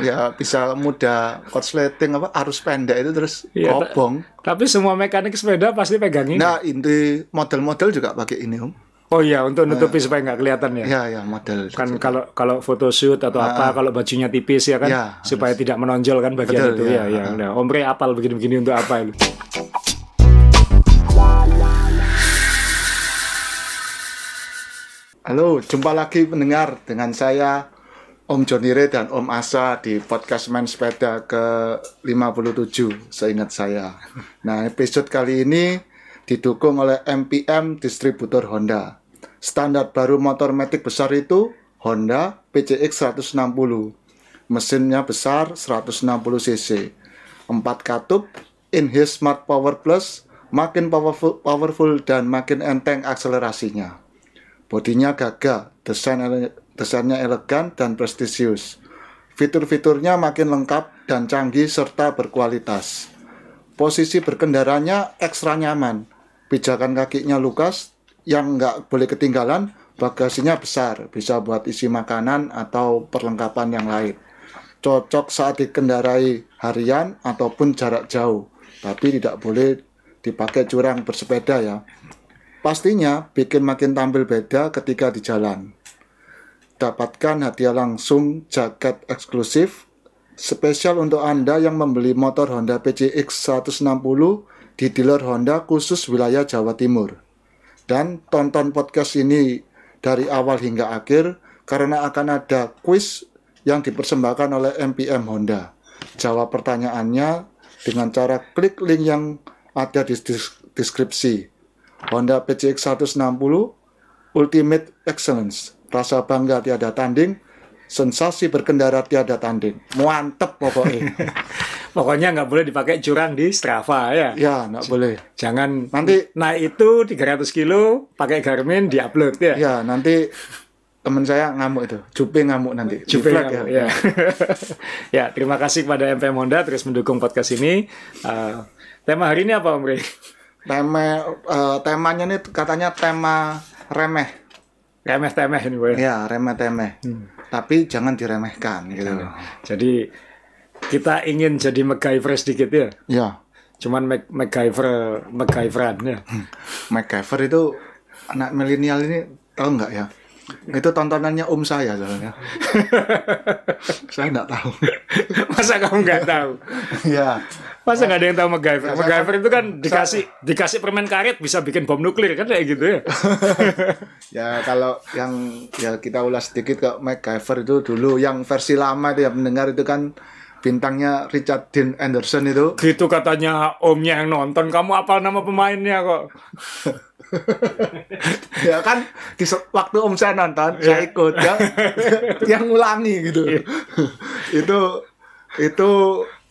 ya bisa mudah korsleting apa arus pendek itu terus Iya, kobong. Tapi semua mekanik sepeda pasti pegang ini. Nah, inti model-model juga pakai ini, Om. Oh iya, untuk nutupi supaya nggak kelihatan ya. Ya, ya, model. Kan kalau kalau photoshoot atau apa, kalau bajunya tipis ya kan, Ya, supaya tidak menonjol kan bagian Betul, itu ya. ya. ya. Nah, Omre apal begini-begini untuk apa itu? Halo, jumpa lagi pendengar dengan saya Om Joni Re dan Om Asa di podcast main sepeda ke 57 seingat saya. Nah, episode kali ini didukung oleh MPM distributor Honda. Standar baru motor metik besar itu Honda PCX 160. Mesinnya besar 160 cc. 4 katup, in-his Smart Power Plus, makin powerful, powerful dan makin enteng akselerasinya. Bodinya gagah, desain desainnya elegan dan prestisius. Fitur-fiturnya makin lengkap dan canggih serta berkualitas. Posisi berkendaranya ekstra nyaman. Pijakan kakinya lukas yang nggak boleh ketinggalan, bagasinya besar, bisa buat isi makanan atau perlengkapan yang lain. Cocok saat dikendarai harian ataupun jarak jauh, tapi tidak boleh dipakai curang bersepeda ya. Pastinya bikin makin tampil beda ketika di jalan. Dapatkan hadiah langsung jaket eksklusif spesial untuk Anda yang membeli motor Honda PCX 160 di dealer Honda khusus wilayah Jawa Timur. Dan tonton podcast ini dari awal hingga akhir karena akan ada quiz yang dipersembahkan oleh MPM Honda. Jawab pertanyaannya dengan cara klik link yang ada di deskripsi. Honda PCX 160 Ultimate Excellence. Rasa bangga tiada tanding, sensasi berkendara tiada tanding. Mantep pokoknya. Pokoknya nggak boleh dipakai curang di Strava ya. ya, nggak boleh. Jangan Nanti naik itu 300 kilo pakai Garmin diupload ya. ya nanti temen saya ngamuk itu. Jupe ngamuk nanti. Jupe flag kamu, ya. ya, terima kasih kepada MPM Honda terus mendukung podcast ini. Uh, tema hari ini apa Om Rey? Tema eh, temanya nih katanya tema remeh. Remeh-temeh ini Boy. Ya, remeh-temeh. Hmm. Tapi jangan diremehkan gitu. Jadi kita ingin jadi MacGyver sedikit ya. Ya, Cuman Mac MacGyver MacGyveran ya. MacGyver itu anak milenial ini tahu nggak ya? Itu tontonannya om saya soalnya. saya nggak tahu. Masa kamu nggak tahu? ya, Masa nggak ada yang tahu MacGyver? MacGyver itu kan dikasih dikasih permen karet bisa bikin bom nuklir kan kayak gitu ya. ya kalau yang ya kita ulas sedikit ke MacGyver itu dulu yang versi lama itu ya mendengar itu kan bintangnya Richard Dean Anderson itu. gitu katanya omnya yang nonton kamu apal nama pemainnya kok. ya kan di waktu om saya nonton saya ikut ya. Yang ngulangi gitu. Itu itu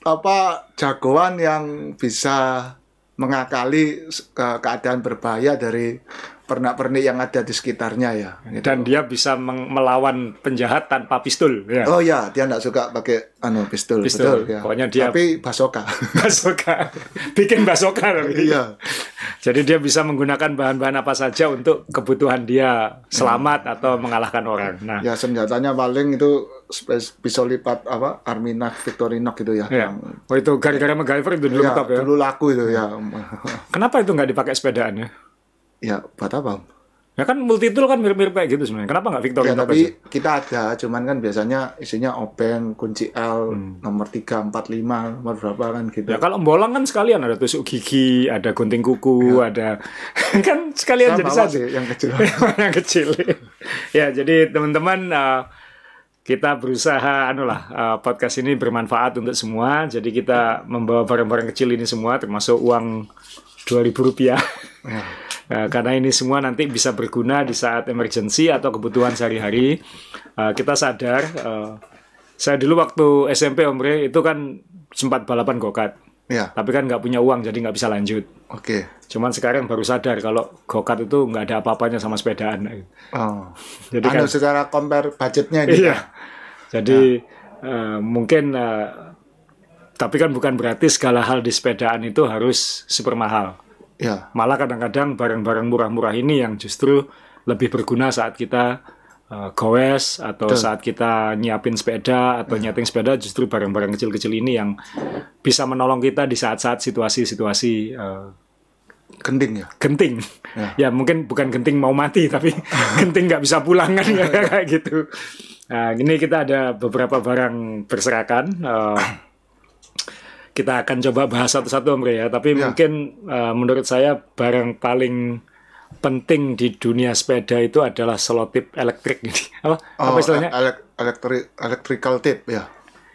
apa jagoan yang bisa mengakali keadaan berbahaya dari pernak-pernik yang ada di sekitarnya ya gitu. Dan dia bisa melawan penjahat tanpa pistol ya. oh ya dia nggak suka pakai anu pistol, Pistol. betul ya. Pokoknya dia- tapi basoka Basoka. Bikin basoka tapi. iya Jadi dia bisa menggunakan bahan-bahan apa saja untuk kebutuhan dia selamat atau mengalahkan orang. Nah, ya senjatanya paling itu pisau lipat apa Arminac Victorinox gitu ya, ya. Oh itu gara-gara MacGyver itu dulu ya, top ya. dulu laku itu ya Kenapa itu nggak dipakai sepedaan ya? Ya buat apa? Ya kan multi tool kan mirip-mirip kayak gitu sebenarnya. Kenapa nggak Ya, Victorinox tapi aja? kita ada, cuman kan biasanya isinya obeng, kunci L, nomor 3, 4, 5, nomor berapa kan gitu. Hmm. Ya kalau bolong kan sekalian ada tusuk gigi, ada gunting kuku, ada kan sekalian Saya jadi satu. yang kecil. yang kecil. ya, jadi teman-teman uh, kita berusaha anu lah uh, podcast ini bermanfaat untuk semua. Jadi kita membawa barang-barang kecil ini semua termasuk uang 2000 rupiah. Ya. Uh, karena ini semua nanti bisa berguna di saat emergency atau kebutuhan sehari-hari. Uh, kita sadar, uh, saya dulu waktu SMP Om Re, itu kan sempat balapan go-kart. Ya, Tapi kan nggak punya uang, jadi nggak bisa lanjut. oke. Cuman sekarang baru sadar kalau go-kart itu nggak ada apa-apanya sama sepedaan. Oh. Jadi anu kan- secara compare budgetnya ini. Iya. Jadi eh, mungkin eh, tapi kan bukan berarti segala hal di sepedaan itu harus super mahal. Ya, Malah kadang-kadang barang-barang murah-murah ini yang justru lebih berguna saat kita uh, goes atau saat kita nyiapin sepeda atau nyeting sepeda justru barang-barang kecil-kecil ini yang bisa menolong kita di saat-saat situasi-situasi uh, Genting ya. genting. Ya. mungkin bukan genting mau mati tapi genting nggak bisa pulang kan kayak gitu. Nah, ini kita ada beberapa barang berserakan. Uh, kita akan coba bahas satu-satu Om Rey, ya. Tapi Ya. mungkin uh, menurut saya barang paling penting di dunia sepeda itu adalah selotip elektrik ini. Apa? apa istilahnya? elek- elektri- electrical tape ya.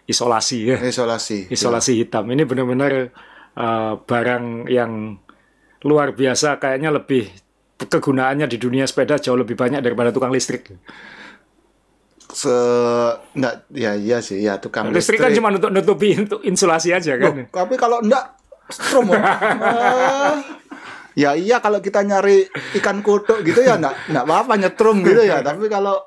Isolasi ya. Isolasi. Isolasi hitam. Ini benar-benar uh, barang yang luar biasa kayaknya lebih kegunaannya di dunia sepeda jauh lebih banyak daripada tukang listrik. Se enggak ya iya sih ya tukang Listrik kan cuma untuk nutupi untuk insulasi aja Loh, kan. tapi kalau enggak strom. Om. Ah. ya iya kalau kita nyari ikan kutuk gitu ya enggak enggak apa-apa nyetrum gitu ya, tapi kalau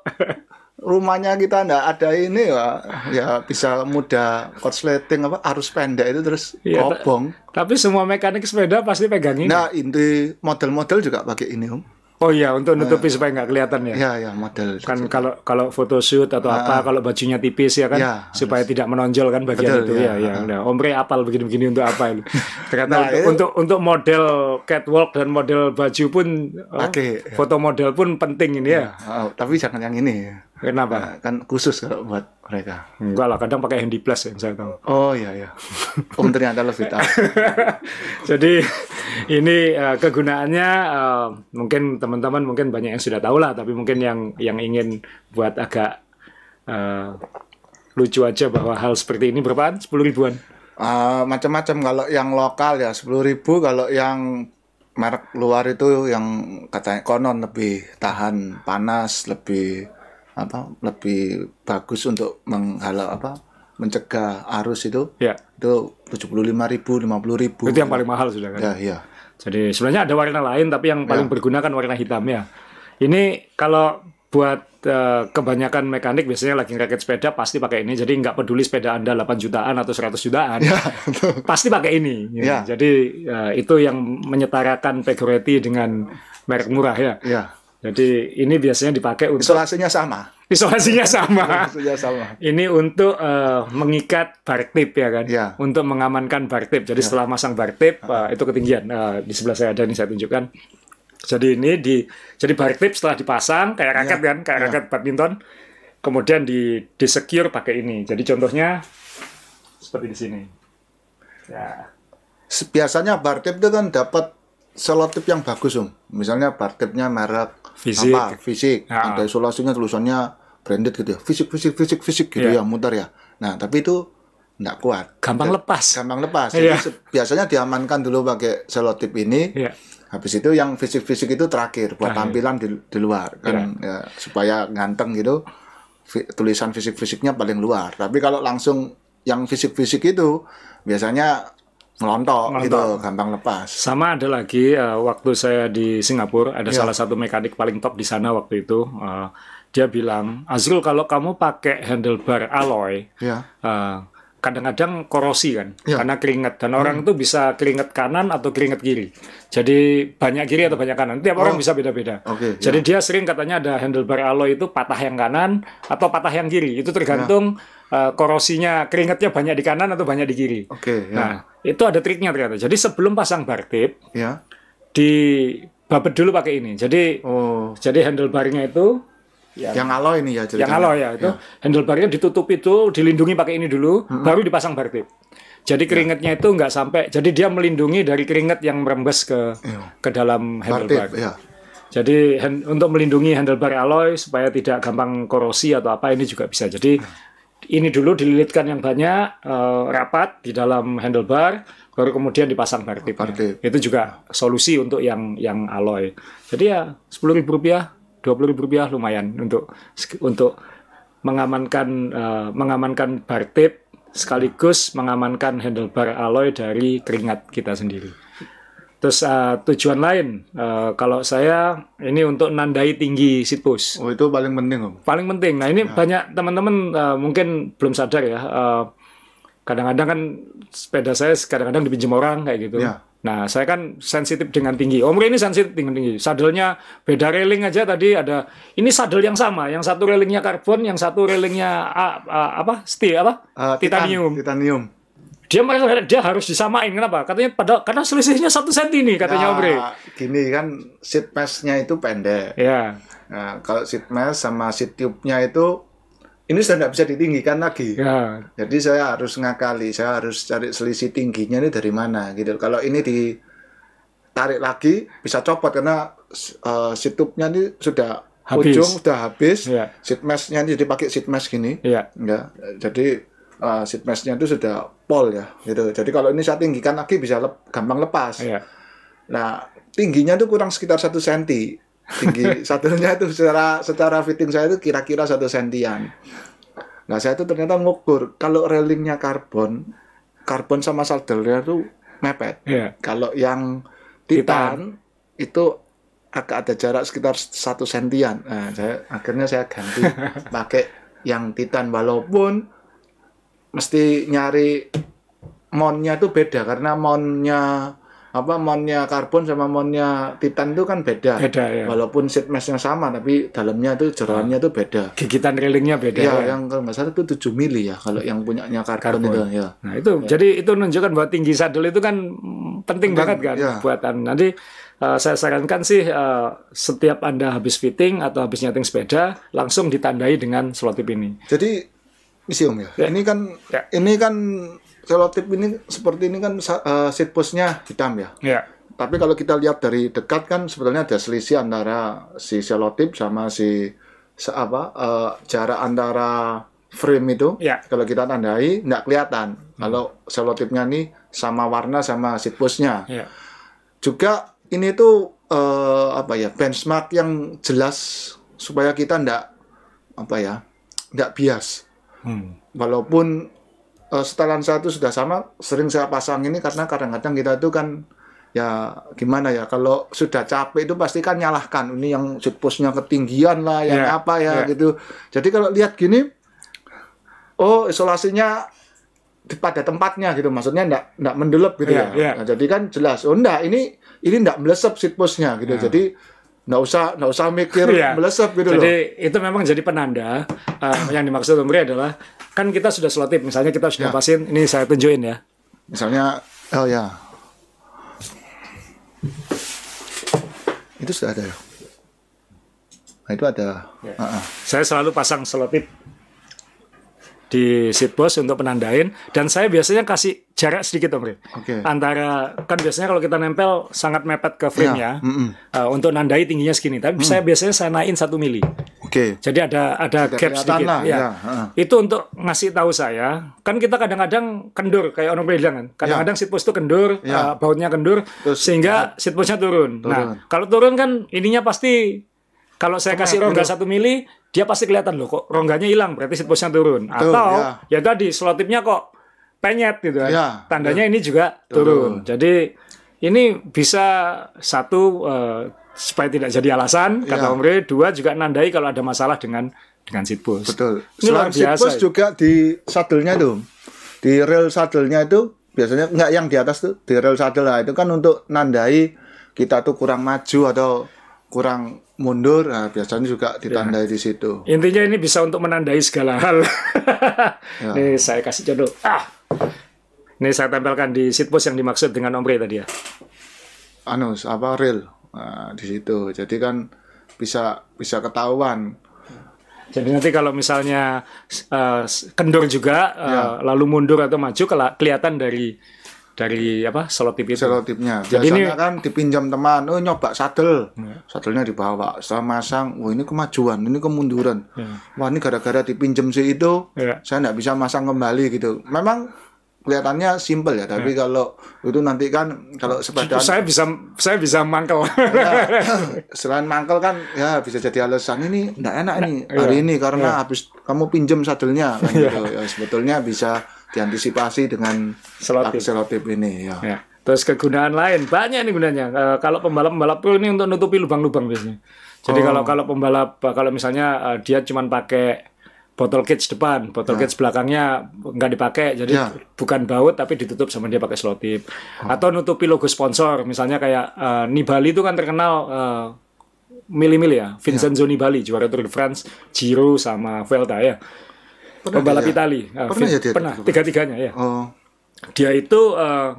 rumahnya kita enggak ada ini ya ya bisa mudah korsleting apa arus pendek itu terus tak- kobong. Tapi semua mekanik sepeda pasti pegang ini. Nah, inti model-model juga pakai ini, Om. Oh iya, untuk nutupi supaya nggak kelihatan ya. Ya, ya, model. Kan kalau kalau photoshoot atau apa, kalau bajunya tipis ya kan, Ya, supaya tidak menonjol kan bagian Betul, itu ya. ya. ya. Nah, Om Rey apal begini-begini untuk apa itu? Ternyata Nah, untuk, untuk untuk model catwalk dan model baju pun, oh, ya. foto model pun penting ini ya. Oh, tapi jangan yang ini. Kenapa? Nah, kan khusus kalau buat mereka. Enggak lah, kadang pakai handy plus yang saya tahu. Oh iya ya. Om ternyata lebih tahu. Jadi ini eh, kegunaannya eh, mungkin teman-teman mungkin banyak yang sudah tahu lah, tapi mungkin yang yang ingin buat agak eh, lucu aja bahwa hal seperti ini berapaan? 10 ribuan. Ah, macam-macam kalau yang lokal ya 10.000 kalau yang merek luar itu yang katanya konon lebih tahan panas, lebih apa? Lebih bagus untuk menghalau apa? mencegah arus itu. Ya, Itu 75.000, 50.000. itu yang paling mahal sudah kan. Ya, iya. Jadi sebenarnya ada warna lain, tapi yang paling berguna kan warna hitam ya. Ini kalau buat eh, kebanyakan mekanik biasanya lagi ngerakit sepeda pasti pakai ini. Jadi nggak peduli sepeda Anda 8 jutaan atau 100 jutaan. pasti pakai ini. gitu. Ya. Jadi eh, itu yang menyetarakan Pegoreti dengan merek murah ya. Iya. Jadi ini biasanya dipakai untuk Isolasinya sama. isolasinya sama. Isolasinya sama. Ini untuk eh, mengikat bar tip ya kan, Ya. untuk mengamankan bar tip. Jadi setelah masang bar tip eh, itu ketinggian. Eh, di sebelah saya ada nih saya tunjukkan. Jadi ini di jadi bar tip setelah dipasang kayak raket kan, kayak raket badminton. Kemudian di di secure pakai ini. Jadi contohnya seperti di sini. Ya. biasanya bar tip itu kan dapat selotip yang bagus om misalnya bar tipnya merek Fisik. apa fisik Ya. ada isolasinya tulisannya branded gitu ya fisik fisik fisik fisik gitu Ya. ya muter ya nah tapi itu nggak kuat Gampang lepas. gampang lepas jadi Iya. se- biasanya diamankan dulu pakai selotip ini Ya. habis itu yang fisik fisik itu terakhir buat tampilan di, di luar kan ya, supaya ganteng gitu fi- tulisan fisik fisiknya paling luar tapi kalau langsung yang fisik fisik itu biasanya melontok gitu gampang lepas Sama ada lagi eh, waktu saya di Singapura ada Ya. salah satu mekanik paling top di sana waktu itu. eh, dia bilang, Azrul kalau kamu pakai handlebar alloy, ya eh, kadang-kadang korosi kan, Ya. Hmm. karena keringat dan orang itu bisa keringat kanan atau keringat kiri. Jadi banyak kiri atau banyak kanan. Tiap orang bisa beda-beda. Oh. Oke, ya. Jadi dia sering katanya ada handlebar alloy itu patah yang kanan atau patah yang kiri. Itu tergantung eh, korosinya keringatnya banyak di kanan atau banyak di kiri. oke ya Nah, itu ada triknya ternyata. Jadi sebelum pasang bar tip, ya di babet dulu pakai ini. Jadi oh jadi handlebarnya itu ya, yang alloy ini ya yang ceritanya. alloy ya itu handlebarnya ditutup itu dilindungi pakai ini dulu, baru dipasang bar tip. Jadi keringatnya itu nggak sampai. Jadi dia melindungi dari keringat yang merembes ke Iya. ke dalam bar handlebar. tip ya Jadi hand- untuk melindungi handlebar alloy supaya tidak gampang korosi atau apa ini juga bisa. Jadi ini dulu dililitkan yang banyak eh, rapat di dalam handlebar, baru kemudian dipasang bar tip. Itu juga solusi untuk yang yang alloy. Jadi ya sepuluh ribu rupiah, dua puluh ribu rupiah lumayan untuk untuk mengamankan eh, mengamankan bar tip sekaligus mengamankan handlebar alloy dari keringat kita sendiri. Terus eh, tujuan lain, eh, kalau saya ini untuk nandai tinggi seat post. oh itu paling penting om Paling penting. Nah ini banyak teman-teman eh, mungkin belum sadar ya. eh, kadang-kadang kan sepeda saya kadang-kadang dipinjam orang kayak gitu. Ya. Nah, saya kan sensitif dengan tinggi. Omri ini sensitif dengan tinggi. Sadelnya beda railing aja tadi ada. Ini sadel yang sama. Yang satu railingnya karbon, yang satu railingnya ah, ah, apa? Steel apa? Eh, titan- Titanium. Dia merasa dia harus disamain. Kenapa? Katanya pada karena selisihnya satu senti nih katanya. Nah, gini kan seat mesh-nya itu pendek. Ya, Nah, kalau seat mesh sama seat tube-nya itu ini sudah tidak bisa ditinggikan lagi. ya, Jadi saya harus ngakali, saya harus cari selisih tingginya ini dari mana gitu. Kalau ini ditarik lagi bisa copot karena uh, seat tube-nya ini sudah Habis. ujung sudah habis. Iya. Seat mesh-nya ini dipakai seat mesh gini. ya. Ya, jadi uh, seat mesh-nya itu sudah pol ya gitu. Jadi kalau ini saya tinggikan lagi bisa lep- gampang lepas. ya. Nah, tingginya itu kurang sekitar satu senti. Tinggi satunya itu secara secara fitting saya itu kira-kira satu sentian. Nah, saya itu ternyata ngukur kalau railingnya karbon, karbon sama sadelnya itu mepet. Ya. Kalau yang titan, itu agak ada jarak sekitar satu sentian. Nah, saya akhirnya saya ganti pakai yang titan walaupun mesti nyari monnya itu beda karena monnya apa monnya karbon sama monnya titan itu kan beda. Beda, ya. Walaupun seat mesh yang sama tapi dalamnya itu jeroannya itu beda. Gigitan railingnya beda. Ya, ya. yang kalau nggak salah itu 7 mili ya kalau yang punyanya karbon, Karbon. itu ya. Nah itu jadi itu menunjukkan bahwa tinggi sadel itu kan penting banget kan ya. buatan. Nanti eh, saya sarankan sih eh, setiap anda habis fitting atau habis nyeting sepeda langsung ditandai dengan selotip ini. Jadi misi om ya. Ya. Ini kan Ya. ini kan selotip ini seperti ini kan sa- eh, seat post-nya hitam ya. Ya. Tapi kalau kita lihat dari dekat kan sebetulnya ada selisih antara si selotip sama si se- apa eh, jarak antara frame itu. Ya. Kalau kita tandai nggak kelihatan. Kalau selotipnya nih sama warna sama seat post-nya. Ya. Juga ini tuh eh, apa ya benchmark yang jelas supaya kita ndak apa ya ndak bias. Hmm. Walaupun eh, setelan saya itu sudah sama, sering saya pasang ini karena kadang-kadang kita itu kan ya gimana ya kalau sudah capek itu pasti kan nyalahkan ini yang seat post-nya ketinggian lah yang Ya, apa ya ya. gitu. Jadi kalau lihat gini oh isolasinya pada tempatnya gitu maksudnya ndak ndak mendelep gitu Iya, ya. iya. Nah, jadi kan jelas oh ndak ini ini ndak melesep seat post-nya gitu. Jadi ndak usah ndak usah mikir Iya. melesep gitu loh. Jadi itu memang jadi penanda eh, yang dimaksud Omri adalah kan kita sudah selotip misalnya kita sudah Ya. pasin ini saya tunjukin ya. Misalnya, oh ya, itu sudah ada ya. Nah, itu ada. Ya. Ah, ah. Saya selalu pasang selotip di seat post untuk penandain dan saya biasanya kasih jarak sedikit Om Ri. Oke. Antara kan biasanya kalau kita nempel sangat mepet ke frame Ya, ya. mm-mm. eh, untuk nandai tingginya segini. Tapi saya biasanya saya naikin satu mili. Oke. Jadi ada ada, Ada gap sedikit. lah, ya. ya, heeh. Itu untuk ngasih tahu saya. Kan kita kadang-kadang kendur kayak orang bilang kan. Kadang-kadang seat post itu kendur, Ya. eh, bautnya kendur Terus, sehingga seat postnya turun. Turun. Nah, kalau turun kan ininya pasti kalau saya kasih rongga satu mili, dia pasti kelihatan loh kok rongganya hilang, berarti seat postnya turun. Betul, Atau ya. ya tadi selotipnya kok penyet gitu kan. Ya, Tandanya ini juga turun. Jadi ini bisa satu eh, supaya tidak jadi alasan kata Ya. Om Rey. Dua juga nandai kalau ada masalah dengan dengan seat post. Betul. Ini Selain seat biasa post ya. juga di sadelnya tuh, di rel sadelnya itu biasanya nggak yang di atas tuh, di rel sadel lah itu kan untuk nandai kita tuh kurang maju atau kurang mundur, nah, biasanya juga ditandai di situ. Intinya ini bisa untuk menandai segala hal. Nih saya kasih contoh. Ah. Ini saya tempelkan di seat post yang dimaksud dengan Om Rey tadi ya. anu apa rel nah, di situ jadi kan bisa bisa ketahuan Jadi nanti kalau misalnya eh, kendur juga eh, lalu mundur atau maju kelihatan dari dari apa selotip itu. selotipnya Jadi biasanya ini- kan dipinjam teman oh nyoba sadel. Sadelnya dibawa setelah masang wah ini kemajuan ini kemunduran. Wah ini gara-gara dipinjam si itu Ya. saya nggak bisa masang kembali gitu. Memang kelihatannya simple ya tapi kalau itu nanti kan kalau sepeda Saya bisa saya bisa mangkel. selain mangkel kan ya bisa jadi alasan ini nggak enak ini Iya. hari ini karena habis kamu pinjam sadelnya kan gitu. Ya sebetulnya bisa diantisipasi dengan Selotip. selotip ini ya Ya. Terus kegunaan lain banyak nih gunanya. Eh, kalau pembalap-pembalap ini untuk nutupi lubang-lubang biasanya. Jadi Oh. kalau kalau pembalap kalau misalnya eh, dia cuma pakai botol cage depan, botol cage belakangnya nggak dipakai, jadi Ya. bukan baut tapi ditutup sama dia pakai selotip. Atau nutupi logo sponsor, misalnya kayak eh, Nibali itu kan terkenal eh, mili-mili ya, Vincenzo Nibali juara Tour de France, Giro sama Vuelta ya. Pembalap dia? Itali. Eh, Pernah ya dia pernah tiga-tiganya ya. Oh, Dia itu eh,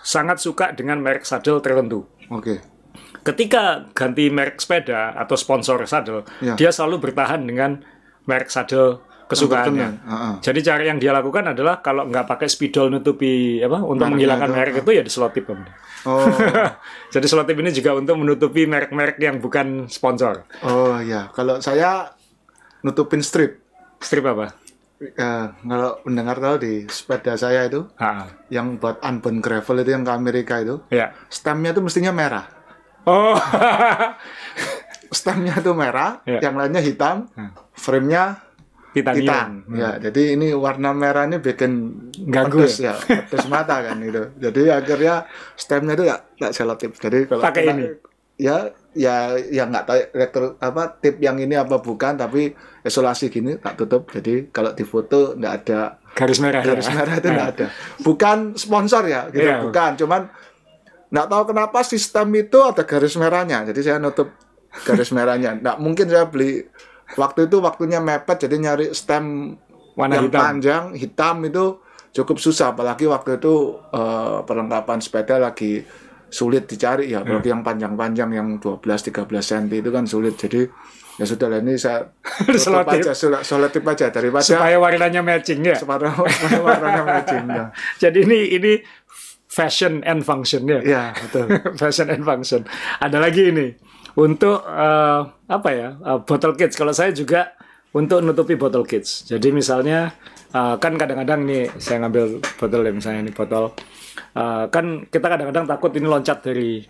sangat suka dengan merek sadel tertentu. oke. Ketika ganti merek sepeda atau sponsor sadel, Ya. dia selalu bertahan dengan merek sadel kesukaannya. Kebetulan, heeh. Jadi cara yang dia lakukan adalah kalau nggak pakai spidol nutupi apa untuk Mereknya menghilangkan merek itu ya diselotip. Oh, Jadi selotip ini juga untuk menutupi merek-merek yang bukan sponsor. oh ya. Kalau saya nutupin strip. Strip apa? Eh, kalau mendengar tahu di sepeda saya itu Ah, yang buat unbound gravel itu yang ke Amerika itu ya. stemnya itu mestinya merah. Oh, Stemnya itu merah, Ya. yang lainnya hitam, frame-nya titanium. hitam. Ya, jadi ini warna merah ini bikin Ganggu pedes ya, pedes mata kan itu. Jadi akhirnya stemnya itu ya nggak selotip. Jadi kalau Pakai ini? ya ya ya nggak tahu elektro apa tip yang ini apa bukan tapi isolasi gini tak tutup. Jadi kalau difoto nggak ada Garis merah. ya? garis merah itu nggak ada. Bukan sponsor ya, gitu. Iya. Bukan, cuman nggak tahu kenapa sistem itu ada garis merahnya. Jadi saya nutup garis merahnya. Nggak mungkin saya beli waktu itu waktunya mepet, jadi nyari stem Warna yang hitam. panjang hitam itu cukup susah. Apalagi waktu itu eh, perlengkapan sepeda lagi sulit dicari ya. Apalagi yang panjang-panjang yang 12-13 cm itu kan sulit. Jadi ya sudah lah ini saya Selotip. aja, selotip aja daripada Supaya warnanya matching ya. supaya supaya warnanya matching ya. Jadi ini ini fashion and function ya. Iya, betul. fashion and function. Ada lagi ini untuk eh, apa ya eh, bottle kids. Kalau saya juga untuk nutupi bottle kids. Jadi misalnya eh, kan kadang-kadang nih saya ngambil botol ya misalnya ini botol. Eh, kan kita kadang-kadang takut ini loncat dari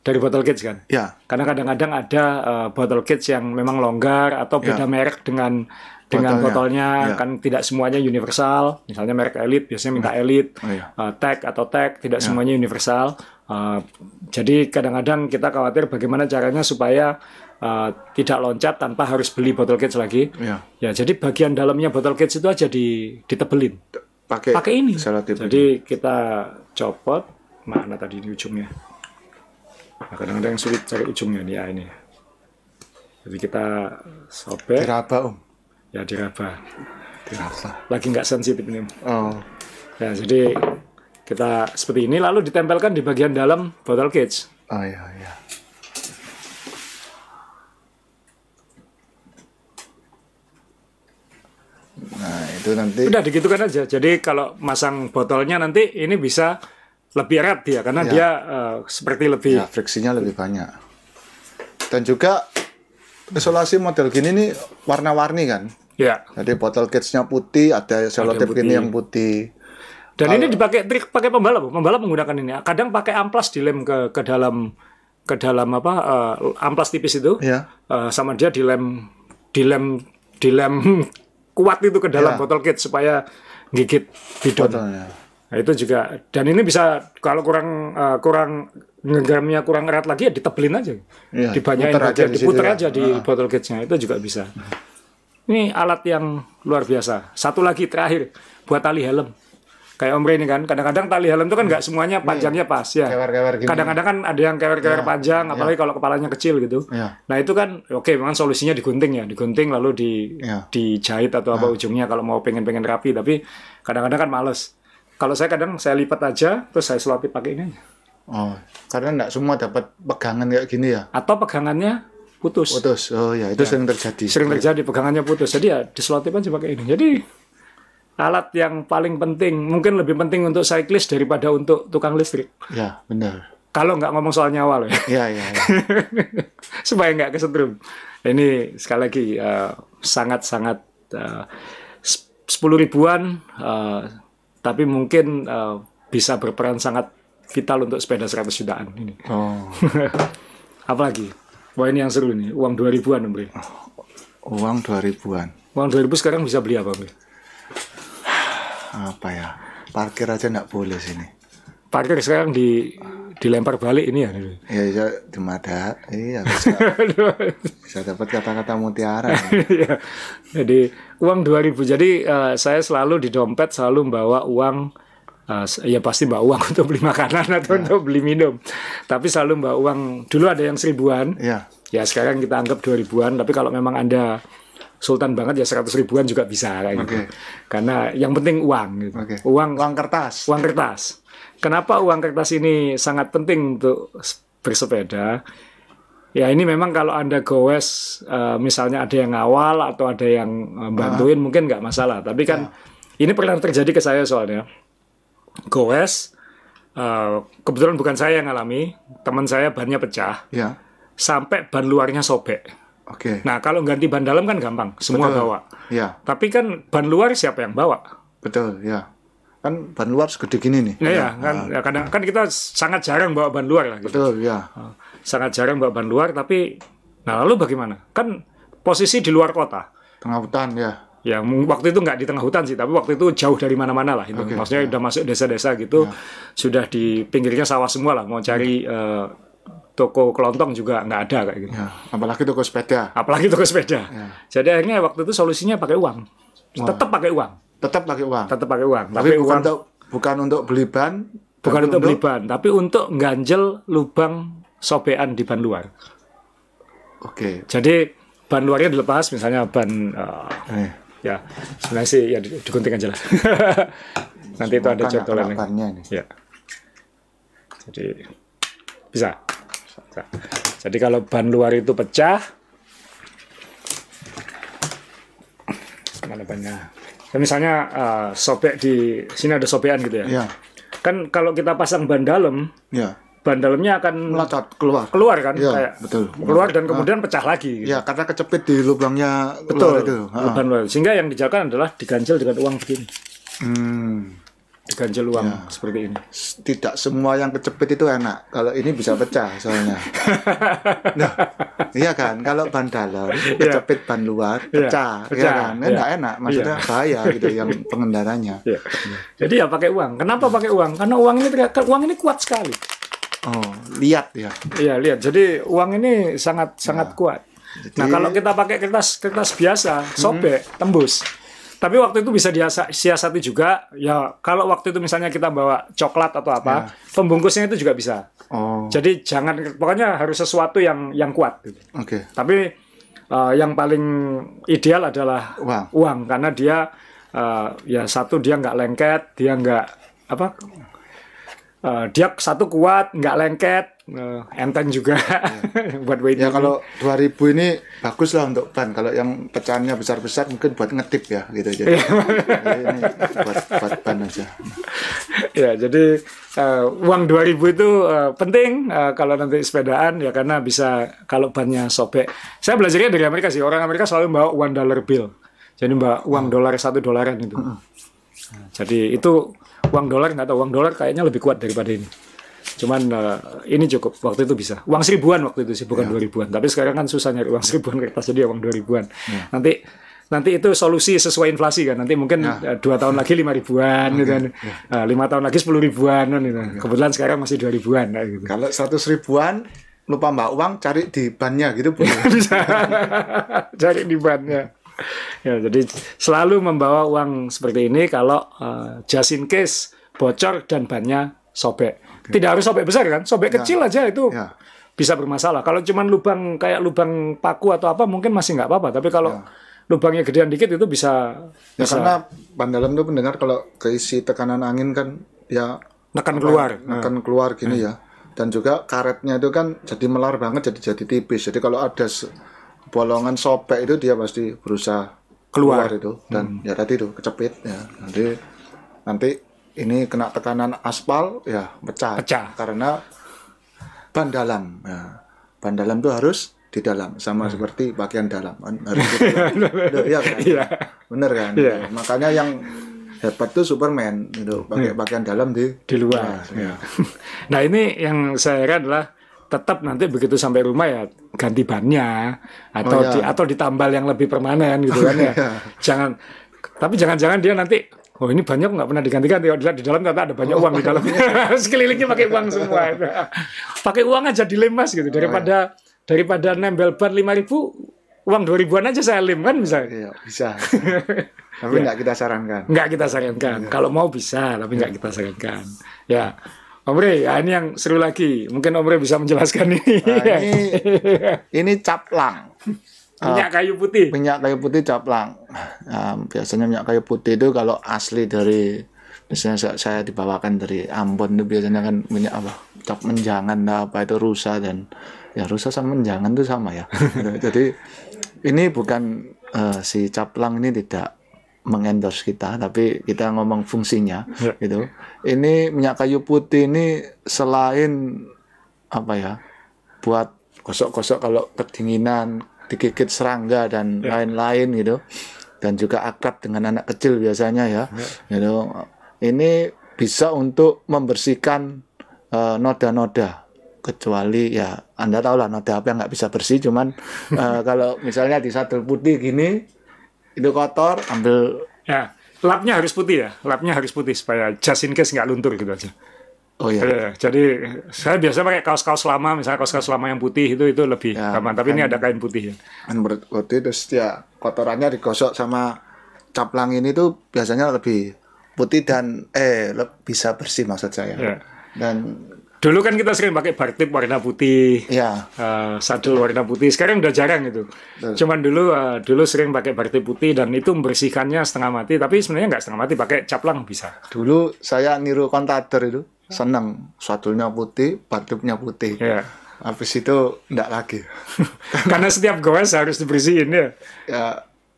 dari bottle kids kan. Ya, Karena kadang-kadang ada eh, bottle kids yang memang longgar atau beda merek dengan dengan Botolnya. botolnya Ya. kan tidak semuanya universal. Misalnya merek Elite biasanya minta Elite, Oh, iya. eh, tag atau tag tidak semuanya universal. Eh, jadi kadang-kadang kita khawatir bagaimana caranya supaya eh, tidak loncat tanpa harus beli bottle kids lagi. ya. Ya, jadi bagian dalamnya bottle kids itu aja di ditebelin. Pakai Pakai ini. selotip. Jadi kita copot mana tadi ini ujungnya. Nah, kadang-kadang sulit cari ujungnya nih ya ini. Jadi kita sobek diraba om. ya diraba. Diraba. Lagi nggak sensitif ini. Oh, Ya, jadi kita seperti ini lalu ditempelkan di bagian dalam botol cage. oh ya ya. Nah itu nanti Udah digitukan aja. Jadi kalau masang botolnya nanti ini bisa lebih erat dia karena Ya. dia eh, seperti lebih ya friksinya lebih banyak. Dan juga isolasi model gini nih warna-warni kan. ya. Jadi botol cage-nya putih, ada selotip gini yang putih. Dan ini dipakai trik pakai pembalap. Pembalap menggunakan ini. Kadang pakai amplas dilem ke ke dalam ke dalam apa eh, amplas tipis itu. Ya. Eh, sama dia dilem dilem dilem kuat itu ke dalam Ya. botol kit supaya gigit bidon. Botolnya. Nah, itu juga dan ini bisa kalau kurang eh, kurang ngegramnya kurang erat lagi ya ditebelin aja. Iya, Dibanyain aja di diputer ya. aja di botol kitnya itu juga bisa. Ini alat yang luar biasa. Satu lagi terakhir buat tali helm. Kayak Om ini kan, kadang-kadang tali helm itu kan nggak semuanya panjangnya pas ya. Kewer-kewer. Kadang-kadang kan ada yang kewer-kewer panjang, apalagi kalau kepalanya kecil gitu. Ya. Nah itu kan oke, memang solusinya digunting ya, digunting lalu di Ya. dijahit atau apa ujungnya kalau mau pengen-pengen rapi. Tapi kadang-kadang kan males. Kalau saya kadang saya lipat aja, terus saya selotip pakai ini aja. Oh, karena enggak semua dapat pegangan kayak gini ya. Atau pegangannya putus. Putus. Oh ya, itu sering terjadi. Sering terjadi pegangannya putus. Jadi ya diselotip aja pakai ini. Jadi alat yang paling penting, mungkin lebih penting untuk cyclist daripada untuk tukang listrik. Ya, benar. Kalau nggak ngomong soal nyawa loh ya. Ya, ya, ya. supaya nggak kesetrum. Ini sekali lagi eh, sangat-sangat eh, sepuluh ribuan, eh, tapi mungkin eh, bisa berperan sangat vital untuk sepeda 100 jutaan ini. Oh, Apalagi, wah ini yang seru nih, uang 2 ribuan Om Bre. uang 2000-an. Uang 2 ribu sekarang bisa beli apa Om Bre? Apa ya? Parkir aja enggak boleh sini. Parkir sekarang di dilempar balik ini ya. Ya, ya di mata. Iya, bisa, bisa dapat kata-kata mutiara. Iya. Jadi uang 2000. Jadi eh, saya selalu di dompet selalu membawa uang eh, ya pasti bawa uang untuk beli makanan atau untuk beli minum. Tapi selalu bawa uang. Dulu ada yang seribuan. Iya. Ya sekarang kita anggap 2000-an. Tapi kalau memang anda sultan banget ya 100 ribuan juga bisa kayak gitu. Karena yang penting uang gitu. Oke. Uang Uang kertas. uang kertas. Kenapa uang kertas ini sangat penting untuk bersepeda? Ya ini memang kalau anda goes, eh, misalnya ada yang ngawal atau ada yang eh, bantuin mungkin nggak masalah. Tapi kan ini pernah terjadi ke saya soalnya. Goes, eh, kebetulan bukan saya yang ngalami, teman saya bannya pecah, Ya. sampai ban luarnya sobek. Oke. Nah kalau ganti ban dalam kan gampang, semua Betul. bawa. Ya, Tapi kan ban luar siapa yang bawa? betul, ya. Kan ban luar segede gini nih. Ya, ya kan, ya, kadang kan kita sangat jarang bawa ban luar lah. Gitu. Betul, ya. sangat jarang bawa ban luar tapi nah lalu bagaimana kan posisi di luar kota Tengah hutan ya. ya mung- waktu itu nggak di tengah hutan sih tapi waktu itu jauh dari mana-mana lah itu Oke, maksudnya udah masuk desa-desa gitu sudah di pinggirnya sawah semua lah mau cari eh, toko kelontong juga nggak ada kayak gitu Ya, apalagi toko sepeda. apalagi toko sepeda Ya. jadi akhirnya waktu itu solusinya pakai uang tetap pakai uang Tetap pakai uang. tetap pakai uang Tapi tapi bukan uang untuk bukan untuk beli ban, bukan untuk beli ban tapi untuk ganjel lubang sobekan di ban luar Oke. Jadi ban luarnya dilepas, misalnya ban eh, Eh, ya sebenarnya sih ya di- digunting aja lah. Nanti itu ada ini. Ya. Jadi bisa. Bisa. Jadi kalau ban luar itu pecah, mana bannya? Ya, misalnya eh, sobek di sini ada sobekan gitu ya. Ya, Kan kalau kita pasang ban dalam, ya. ban dalamnya akan Melacot keluar. keluar kan, Iya, kayak betul. keluar dan kemudian pecah lagi. gitu. Ya, karena kecepit di lubangnya Betul, keluar itu. Ha. beban luar. Sehingga yang dijalankan adalah diganjel dengan uang begini. Hmm. Diganjel uang Ya. seperti ini. Tidak semua yang kecepit itu enak. Kalau ini bisa pecah soalnya. nah, iya kan? Kalau ban dalam, kecepit ban luar, pecah. Iya pecah. kan? Kan nggak enak. Maksudnya bahaya gitu yang pengendaranya. Ya. Jadi ya pakai uang. Kenapa pakai uang? Karena uang ini uang ini kuat sekali. Oh, lihat ya. Iya, lihat. Jadi uang ini sangat sangat kuat. Nah, kalau kita pakai kertas kertas biasa, sobek, tembus. Tapi waktu itu bisa disiasati juga. Ya, kalau waktu itu misalnya kita bawa coklat atau apa, pembungkusnya itu juga bisa. Oh, Jadi jangan pokoknya harus sesuatu yang yang kuat gitu. oke. Tapi eh, yang paling ideal adalah Uang. karena dia eh, ya satu dia nggak lengket, dia nggak apa eh, dia satu kuat, nggak lengket, eh, enteng juga buat weight. Ya kalau 2000 ini bagus lah untuk ban. Kalau yang pecahannya besar-besar mungkin buat ngetip ya gitu. Jadi, jadi ini buat, buat ban aja. ya jadi eh, uang 2000 itu eh, penting eh, kalau nanti sepedaan ya karena bisa kalau bannya sobek. Saya belajarnya dari Amerika sih. Orang Amerika selalu bawa one dollar bill. Jadi bawa uang dolar satu dolaran itu. Nah, jadi itu uang dolar nggak tahu uang dolar kayaknya lebih kuat daripada ini. Cuman eh, ini cukup waktu itu bisa. Uang seribuan waktu itu sih bukan dua ribuan. Tapi sekarang kan susah nyari uang seribuan kertas jadi uang dua ribuan. Nanti nanti itu solusi sesuai inflasi kan. Nanti mungkin eh, dua tahun lagi lima ribuan gitu kan. Eh, lima tahun lagi sepuluh ribuan kan gitu. Kebetulan sekarang masih dua ribuan gitu. Kalau 100 ribuan lupa mbak uang cari di bannya gitu boleh. bisa cari di bannya. Ya, jadi selalu membawa uang seperti ini kalau eh, just in case bocor dan bannya sobek. Tidak harus sobek besar kan, sobek kecil aja itu Ya. bisa bermasalah. Kalau cuman lubang kayak lubang paku atau apa mungkin masih nggak apa-apa. Tapi kalau lubangnya gedean dikit itu bisa Ya bisa karena ban dalam tuh mendengar kalau keisi tekanan angin kan ya nekan keluar. Nah, akan keluar gini ya. Dan juga karetnya itu kan jadi melar banget jadi jadi tipis. Jadi kalau ada bolongan sobek itu dia pasti berusaha Keluar. keluar, itu dan ya tadi itu kecepit ya. Nanti nanti ini kena tekanan aspal ya pecah. Pecah. Karena ban dalam ya. Ban dalam itu harus di dalam sama seperti bagian dalam kan, harus di dalam. Loh, iya kan? Iya. Bener kan? Iya. Makanya yang hebat tuh Superman gitu, pakai bagian dalam di di luar. ya. Nah ini yang saya heran adalah tetap nanti begitu sampai rumah ya ganti bannya atau Oh, ya. di, atau ditambal yang lebih permanen gitu kan ya. iya. Jangan tapi jangan-jangan dia nanti Oh ini banyak nggak pernah diganti-ganti. Oh, Di dalam ternyata ada banyak uang di dalam. Sekelilingnya pakai uang semua. pakai uang aja dilem mas gitu. Daripada daripada nempel ban lima ribu, uang dua ribuan aja saya lem kan bisa. Iya, bisa. Tapi nggak kita sarankan. Nggak kita sarankan. Kalau mau bisa, tapi nggak kita sarankan. Ya. Om Rey, ya ini yang seru lagi. Mungkin Om Rey bisa menjelaskan ini. Nah, ini ini caplang. Minyak kayu putih. Minyak kayu putih caplang. Nah, biasanya minyak kayu putih itu kalau asli dari misalnya saya- saya dibawakan dari Ambon itu biasanya kan minyak apa? Cap menjangan apa itu rusa dan ya rusa sama menjangan itu sama ya. Jadi ini bukan eh, si caplang ini tidak mengendorse kita tapi kita ngomong fungsinya Ya. gitu. Ini minyak kayu putih ini selain apa ya? buat gosok-gosok kalau kedinginan, digigit serangga dan lain-lain gitu. Dan juga akrab dengan anak kecil biasanya ya. Gitu. Ini bisa untuk membersihkan eh, noda-noda kecuali ya Anda tahu lah noda apa yang nggak bisa bersih cuman eh, kalau misalnya di sadel putih gini itu kotor ambil Ya, lapnya harus putih ya. Lapnya harus putih supaya just in case nggak luntur gitu aja. oh ya Ya, jadi saya biasa pakai kaos-kaos lama, misalnya kaos-kaos lama yang putih itu itu lebih Ya, aman. Tapi ini ada kain putih ya. kan berarti terus ya kotorannya digosok sama caplang ini tuh biasanya lebih putih dan eh bisa bersih maksud saya Ya. dan Dulu kan kita sering pakai bartip warna putih, ya eh, sadel warna putih. Sekarang udah jarang itu. Cuman dulu eh, dulu sering pakai bartip putih dan itu membersihkannya setengah mati. Tapi sebenarnya nggak setengah mati, pakai caplang bisa. dulu saya niru kontader itu seneng sadulnya putih batupnya putih Ya. habis itu enggak lagi Karena setiap gowes harus dibersihin ya. ya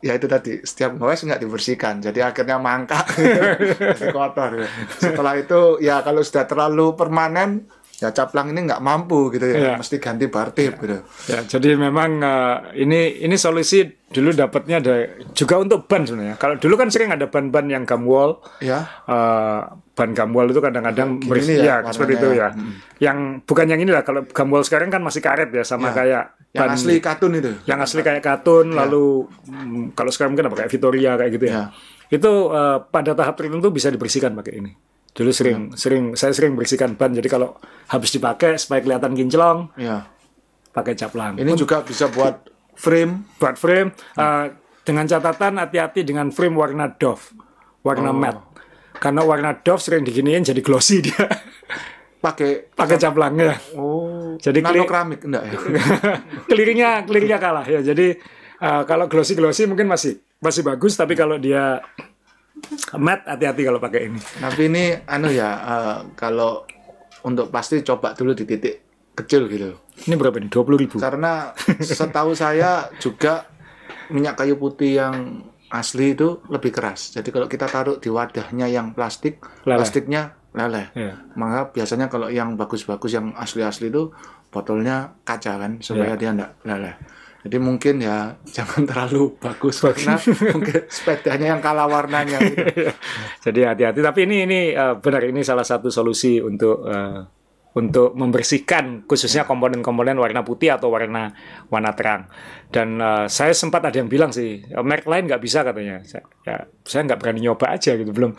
ya itu tadi. Setiap ngowes nggak dibersihkan. Jadi akhirnya mangkak. Jadi kotor setelah itu ya kalau sudah terlalu permanen ya caplang ini nggak mampu gitu ya Iya. mesti ganti bartip gitu Ya, jadi memang eh, ini ini solusi dulu dapatnya ada juga untuk ban sebenarnya. Kalau dulu kan sering ada ban-ban yang gumwall, ya eh, ban gumwall itu kadang-kadang nih ya ya, seperti itu warnanya ya. Yang bukan yang ini lah. Kalau gumwall sekarang kan masih karet ya, sama kayak yang ban asli katun itu yang asli kayak katun, lalu mm, kalau sekarang mungkin apa kayak Victoria kayak gitu ya. Ya. Itu eh, pada tahap tertentu bisa dibersihkan pakai ini. Dulu sering sering saya sering bersihkan ban. Jadi kalau habis dipakai supaya kelihatan kinclong, ya pakai caplang. ini juga bisa buat frame. Buat frame uh, dengan catatan hati-hati dengan frame warna doff warna matte. Karena warna doff sering diginiin jadi glossy dia. Pakai pakai caplangnya oh. Jadi nano keramik enggak ya? Kelirinya kelirinya kalah ya. Jadi uh, kalau glossy glossy mungkin masih masih bagus. Tapi kalau dia matte hati-hati kalau pakai ini tapi ini anu ya eh, kalau untuk pasti coba dulu di titik kecil gitu ini berapa nih dua ribu karena setahu saya juga minyak kayu putih yang asli itu lebih keras. Jadi kalau kita taruh di wadahnya yang plastik, Leleh. plastiknya leleh. Ya. Maka biasanya kalau yang bagus-bagus yang asli-asli itu botolnya kaca kan supaya dia enggak leleh. Jadi mungkin ya jangan terlalu bagus karena mungkin sepedanya yang kalah warnanya. Gitu. Jadi hati-hati. Tapi ini ini uh, benar ini salah satu solusi untuk uh, untuk membersihkan khususnya komponen-komponen warna putih atau warna warna terang. Dan uh, saya sempat ada yang bilang sih "Oh, merek lain nggak bisa katanya. Saya, ya, saya nggak berani nyoba aja gitu belum.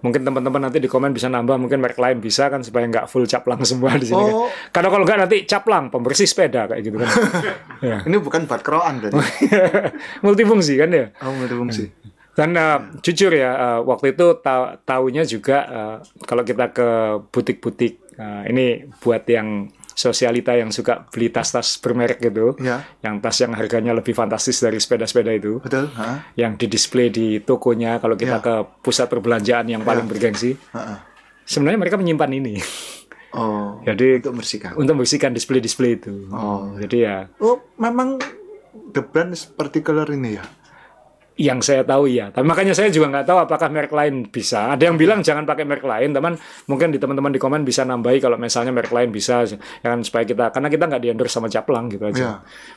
Mungkin teman-teman nanti di komen bisa nambah mungkin merek lain bisa kan supaya nggak full caplang semua di sini. Oh. Kan. Karena kalau nggak nanti caplang pembersih sepeda kayak gitu kan. ya. Ini bukan buat keroan berarti. Multifungsi kan ya. Oh, multifungsi. Dan uh, jujur ya, uh, waktu itu ta taunya juga uh, kalau kita ke butik-butik, uh, ini buat yang sosialita yang suka beli tas-tas bermerek gitu, Ya, yang tas yang harganya lebih fantastis dari sepeda-sepeda itu, betul. Ha? yang di-display di tokonya kalau kita Ya. ke pusat perbelanjaan yang paling bergengsi, Ha-ha. sebenarnya mereka menyimpan ini. Oh, Jadi untuk membersihkan. untuk membersihkan display-display itu. Oh. Jadi ya Oh, memang the brand is particular ini ya. Yang saya tahu ya. Tapi makanya saya juga nggak tahu apakah merek lain bisa. Ada yang bilang jangan pakai merek lain, teman. Mungkin di teman-teman di komen bisa nambahi kalau misalnya merek lain bisa, ya kan supaya kita karena kita nggak di endorse sama Caplang gitu aja. Iya.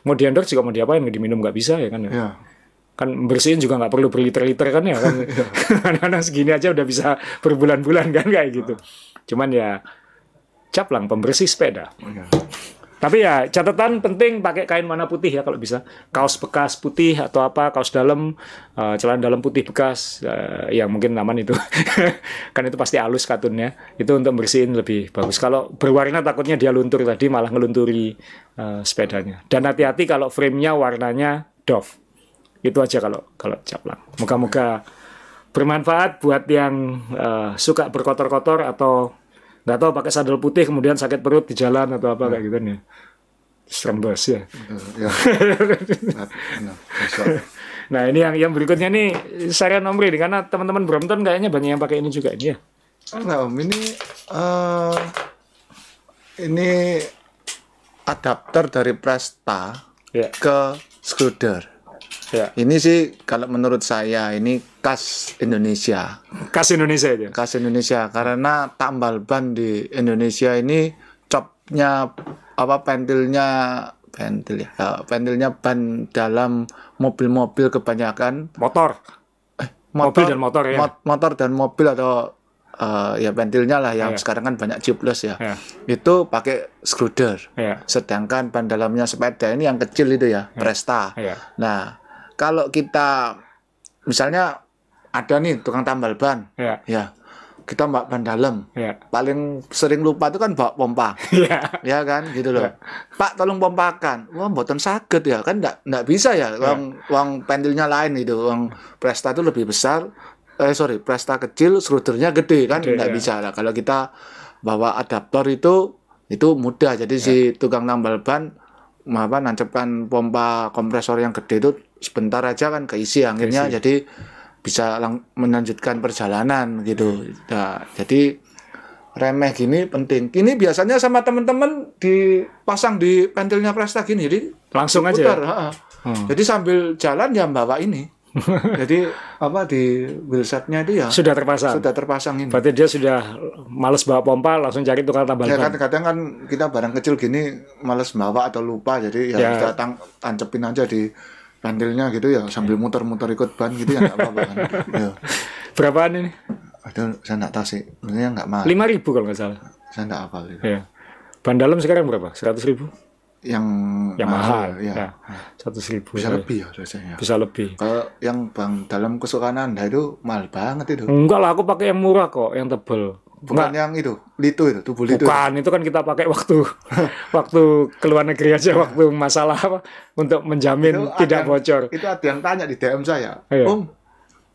Mau di endorse juga mau diapain, diminum nggak bisa ya kan. Ya. Ya. Kan bersihin juga nggak perlu berliter-liter kan ya kan. Kadang-kadang segini aja udah bisa berbulan-bulan kan kayak gitu. Cuman ya Caplang pembersih sepeda. Ya. Tapi ya catatan penting pakai kain warna putih ya kalau bisa. Kaos bekas putih atau apa, kaos dalam, uh, celana dalam putih bekas, uh, yang mungkin aman itu. kan itu pasti halus katunnya. Itu untuk bersihin lebih bagus. Kalau berwarna takutnya dia luntur tadi malah ngelunturi uh, sepedanya. Dan hati-hati kalau frame-nya warnanya doff. Itu aja kalau kalau caplang. Moga-moga bermanfaat buat yang uh, suka berkotor-kotor atau nggak tahu pakai sandal putih kemudian sakit perut di jalan atau apa kayak gitu nih serembes ya Ya. Nah, besok. nah ini yang yang berikutnya nih saya nomor ini karena teman-teman Brompton kayaknya banyak yang pakai ini juga ini ya Nah, Om, ini eh, ini adapter dari Presta ya ke Scooter. Ya Ini sih kalau menurut saya ini khas Indonesia. khas Indonesia aja Khas Indonesia karena tambal ban di Indonesia ini copnya apa pentilnya pentil ya, eh, pentilnya ban dalam mobil-mobil kebanyakan motor Mobil dan motor, ya. mot- motor dan mobil atau eh, ya pentilnya lah yang Iya. sekarang kan banyak tubeless ya. ya Itu pakai screwder. ya Sedangkan ban dalamnya sepeda ini yang kecil itu ya, Presta. ya Nah, kalau kita misalnya ada nih tukang tambal ban, ya. Ya kita mbak ban dalam, ya. Paling sering lupa itu kan bawa pompa, ya. Ya kan, gitu loh. Pak tolong pompakan, wah mboten sakit ya. Kan, ndak ndak bisa ya, uang uang pentilnya lain itu, uang Presta itu lebih besar, eh sorry Presta kecil, skrudernya gede. Kan, Gede, ndak ya. bisa. Lah. Kalau kita bawa adaptor itu itu mudah, jadi si tukang tambal ban apa nancepkan pompa kompresor yang gede itu sebentar aja kan keisi akhirnya jadi bisa lang- melanjutkan perjalanan gitu. Nah, jadi remeh gini penting. Ini biasanya sama teman-teman dipasang di pentilnya Presta gini, jadi langsung aja ya? Hmm. Jadi sambil jalan ya bawa ini. jadi apa di wheelsetnya itu ya sudah terpasang sudah terpasang ini. berarti dia sudah males bawa pompa langsung cari tukang tambal Ya ban kan kadang kan kita barang kecil gini males bawa atau lupa jadi ya, Ya. kita tang- tancepin aja di pentilnya gitu ya sambil muter-muter ikut ban gitu ya nggak apa-apa kan. Ya. berapaan ini Aduh, saya nggak tahu sih. Sebenarnya nggak mahal. lima ribu kalau nggak salah Saya nggak hafal itu. ya ban dalam sekarang berapa seratus ribu Yang, yang mahal, ya. ya seratus ribu Bisa ya. lebih ya rasanya. bisa lebih Kalau yang bang dalam kesukaan anda itu mahal banget itu. enggak lah aku pakai yang murah kok yang tebel Bukan yang itu, lito itu, tubuh lito. bukan itu kan kita pakai waktu waktu ke luar negeri aja waktu masalah apa untuk menjamin Itu tidak yang- bocor Itu ada yang tanya di DM saya, Iya. Om,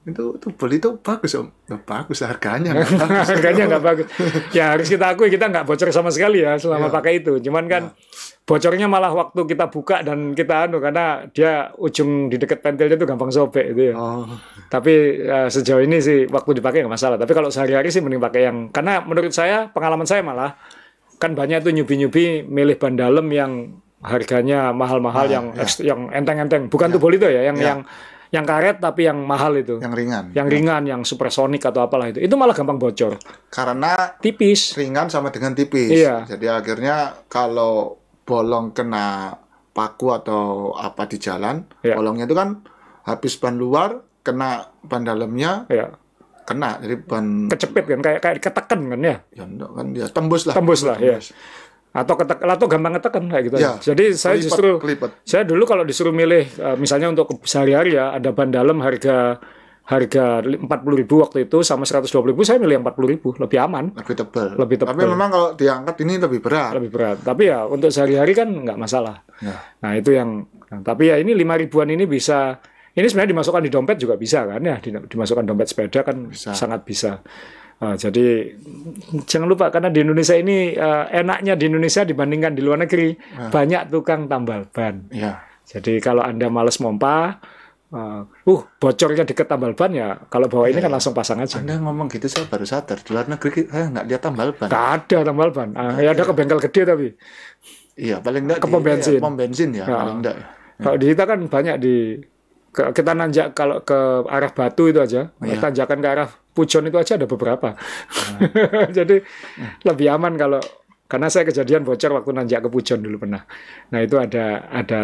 itu tubuh lito bagus om, Ya, bagus harganya. nggak bagus." harganya nggak bagus ya harus kita akui kita nggak bocor sama sekali ya selama Iya. pakai itu cuman kan bocornya malah waktu kita buka dan kita anu karena dia ujung di dekat pentilnya itu gampang sobek itu ya Oh, tapi eh, sejauh ini sih waktu dipakai nggak masalah tapi kalau sehari-hari sih mending pakai yang karena menurut saya pengalaman saya malah kan banyak tuh nyubi-nyubi milih ban dalam yang harganya mahal-mahal Nah, yang ya. yang enteng-enteng bukan tuh bolito ya yang Ya. yang yang karet tapi yang mahal itu yang ringan. yang ringan yang supersonik atau apalah itu itu malah gampang bocor Karena tipis ringan sama dengan tipis. Iya. Jadi akhirnya kalau bolong kena paku atau apa di jalan, Iya. bolongnya itu kan habis ban luar kena ban dalamnya ya kena jadi ban kecepit kan kayak kayak ketekan kan ya ya enggak kan dia tembus lah. Tembus lah, ya. Atau ketek atau gampang ketekan kayak gitu Ya. jadi saya Kelipet, justru kelipet. saya dulu kalau disuruh milih eh, misalnya untuk sehari-hari ya ada ban dalam harga harga 40.000 ribu waktu itu sama 120.000 ribu saya milih yang 40.000 ribu lebih aman lebih tebal. Lebih Tapi tebal. memang kalau diangkat ini lebih berat. lebih berat tapi ya untuk sehari-hari kan nggak masalah Ya. nah itu yang nah, tapi ya ini lima ribuan ini bisa ini sebenarnya dimasukkan di dompet juga bisa kan ya Di- dimasukkan dompet sepeda kan Bisa. sangat bisa Ah, jadi jangan lupa karena di Indonesia ini eh, enaknya di Indonesia dibandingkan di luar negeri banyak tukang tambal ban Ya. jadi kalau anda males mompa uh, uh bocornya deket tambal ban ya kalau bawa ini kan langsung pasang aja Anda ngomong gitu saya baru sadar di luar negeri saya nggak lihat tambal ban. Nggak ada tambal ban Ah, ya ada ke bengkel gede tapi Iya paling enggak Ke pom bensin. pom bensin ya, Ya. paling enggak. Kalau di kita kan banyak di ke- kita nanjak kalau ke arah Batu itu aja, Iya. tanjakan ke arah Pujon itu aja ada beberapa. Jadi lebih aman kalau karena saya kejadian bocor waktu nanjak ke Pujon dulu pernah. Nah itu ada ada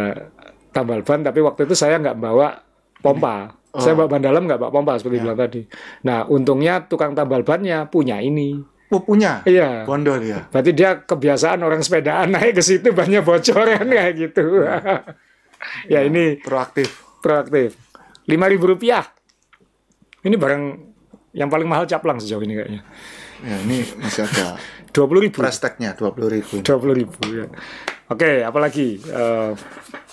tambal ban tapi waktu itu saya nggak bawa pompa. Saya bawa ban dalam nggak bawa pompa seperti bilang tadi. Nah untungnya tukang tambal bannya punya ini. pupunya. Iya. Bondol ya. Berarti dia kebiasaan orang sepedaan naik ke situ banyak bocoran kayak gitu. ya ini Proaktif. proaktif. Lima ribu rupiah. Ini barang yang paling mahal caplang sejauh ini kayaknya. Ya, ini masih ada Dua puluh ribu. price tag-nya 20.000. Dua puluh ribu. Ya. Oke, apalagi? Eh,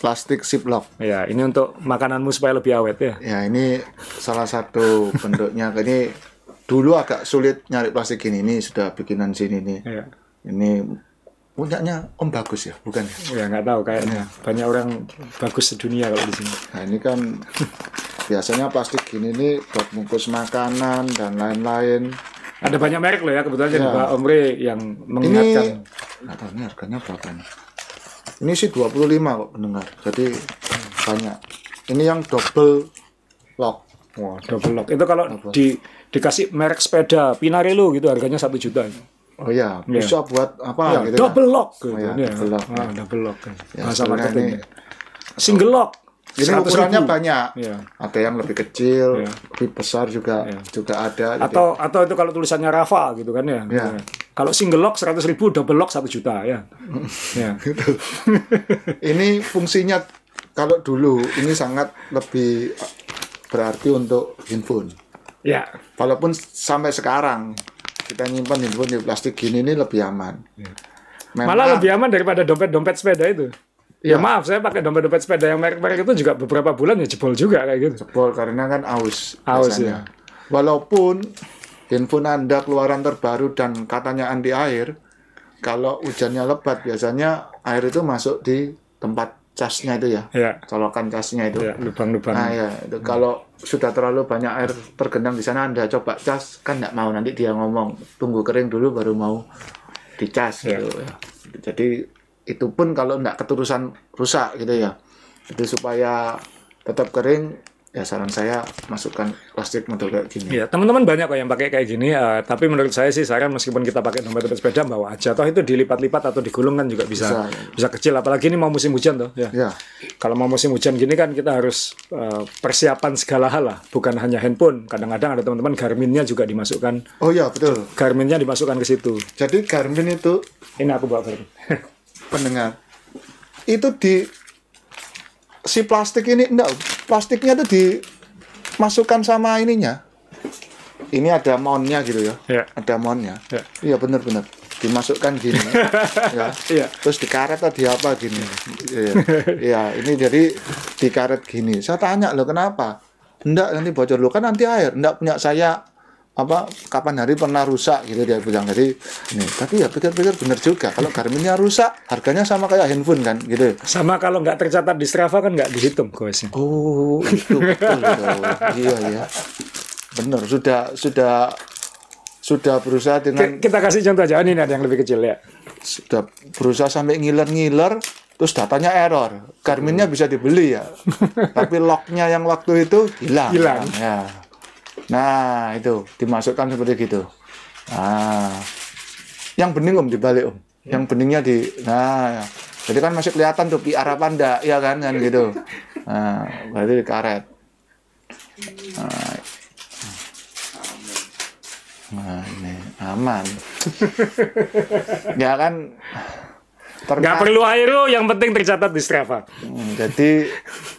Plastik ziplock. ya, ini untuk makananmu supaya lebih awet ya. Ya, ini salah satu bentuknya. Ini dulu agak sulit nyari plastik ini. Ini sudah bikinan sini nih. Ya, Ini punyanya Om Bagus ya, bukan ya? ya nggak tahu kayaknya. Banyak orang bagus sedunia kalau di sini. Nah, ini kan biasanya plastik gini nih buat bungkus makanan dan lain-lain. Ada banyak merek loh ya kebetulan jadi Ya. Pak Omri yang Ini mengingatkan. nggak tahu ini harganya berapa nih. Ini sih 25 kok pendengar. Jadi banyak. Ini yang double lock. Wah, double lock. Itu kalau di dikasih merek sepeda Pinarello gitu harganya satu juta. Oh ya, bisa buat apa Ya, gitu double ya. lock gitu. Oh ya, double lock. Ah, double lock. Ya, Bahasa sebenarnya marketing. ini- Single lock. Ini 100.000. ukurannya banyak. Iya. Ada yang lebih kecil, Iya. lebih besar juga juga ada. Jadi- Atau atau itu kalau tulisannya Rafa gitu kan ya. Ya. Kalau single lock 100 ribu, double lock 1 juta ya. ya. ini fungsinya kalau dulu ini sangat lebih berarti untuk handphone. Ya. Walaupun sampai sekarang kita nyimpan handphone di plastik gini ini lebih aman. Memang- Malah lebih aman daripada dompet-dompet sepeda itu. Ya maaf, saya pakai dompet-dompet sepeda yang merek-merek itu juga beberapa bulan ya jebol juga kayak gitu. jebol karena kan aus. Aus, biasanya. Walaupun handphone Anda keluaran terbaru dan katanya anti air, kalau hujannya lebat biasanya air itu masuk di tempat casnya itu ya. Ya. Colokan casnya itu. Ya, lubang-lubang. Nah ya, itu kalau sudah terlalu banyak air tergenang di sana Anda coba cas kan nggak mau nanti dia ngomong tunggu kering dulu baru mau dicas Ya. gitu ya. Jadi itu pun kalau nggak keterusan rusak gitu ya. Itu supaya tetap kering ya saran saya masukkan plastik model kayak gini. Ya, teman-teman banyak kok yang pakai kayak gini, eh, tapi menurut saya sih saran meskipun kita pakai dompet-dompet sepeda bawa aja, toh itu dilipat-lipat atau digulung kan juga bisa Bisa, bisa, kecil. Apalagi ini mau musim hujan toh, ya. Ya, Kalau mau musim hujan gini kan kita harus eh, persiapan segala hal lah, bukan hanya handphone. Kadang-kadang ada teman-teman Garminnya juga dimasukkan, oh ya betul. Garminnya dimasukkan ke situ. Jadi Garmin itu Ini aku bawa Garmin. pendengar. Itu di si plastik ini enggak plastiknya itu dimasukkan sama ininya. Ini ada mountnya gitu ya. Ya. ada mountnya. Ya. iya benar-benar dimasukkan gini. Ya. Iya. terus dikaret atau di apa gini. Iya. Iya, ini jadi dikaret gini. Saya tanya loh kenapa? Enggak nanti bocor. Lo kan nanti air. Enggak punya saya apa kapan hari pernah rusak gitu dia bilang. Jadi ini tapi ya pikir-pikir bener juga. Kalau Garminnya rusak harganya sama kayak handphone kan gitu. Sama kalau nggak tercatat di Strava kan nggak dihitung goesnya. oh itu betul iya iya. Bener sudah sudah sudah berusaha dengan Kita kasih contoh aja, ini ada yang lebih kecil ya. sudah berusaha sampai ngiler-ngiler terus datanya error. Garminnya bisa dibeli ya. Tapi locknya yang waktu itu hilang. Hilang. ya nah itu dimasukkan seperti gitu. Nah yang bening om dibalik om. Yang beningnya di nah ya. jadi kan masih kelihatan tuh PR apa enggak ya kan kan gitu. Nah berarti dikaret. Nah, nah ini aman. Ya kan Ternyata perlu aero, yang penting tercatat di Strava. Hmm, jadi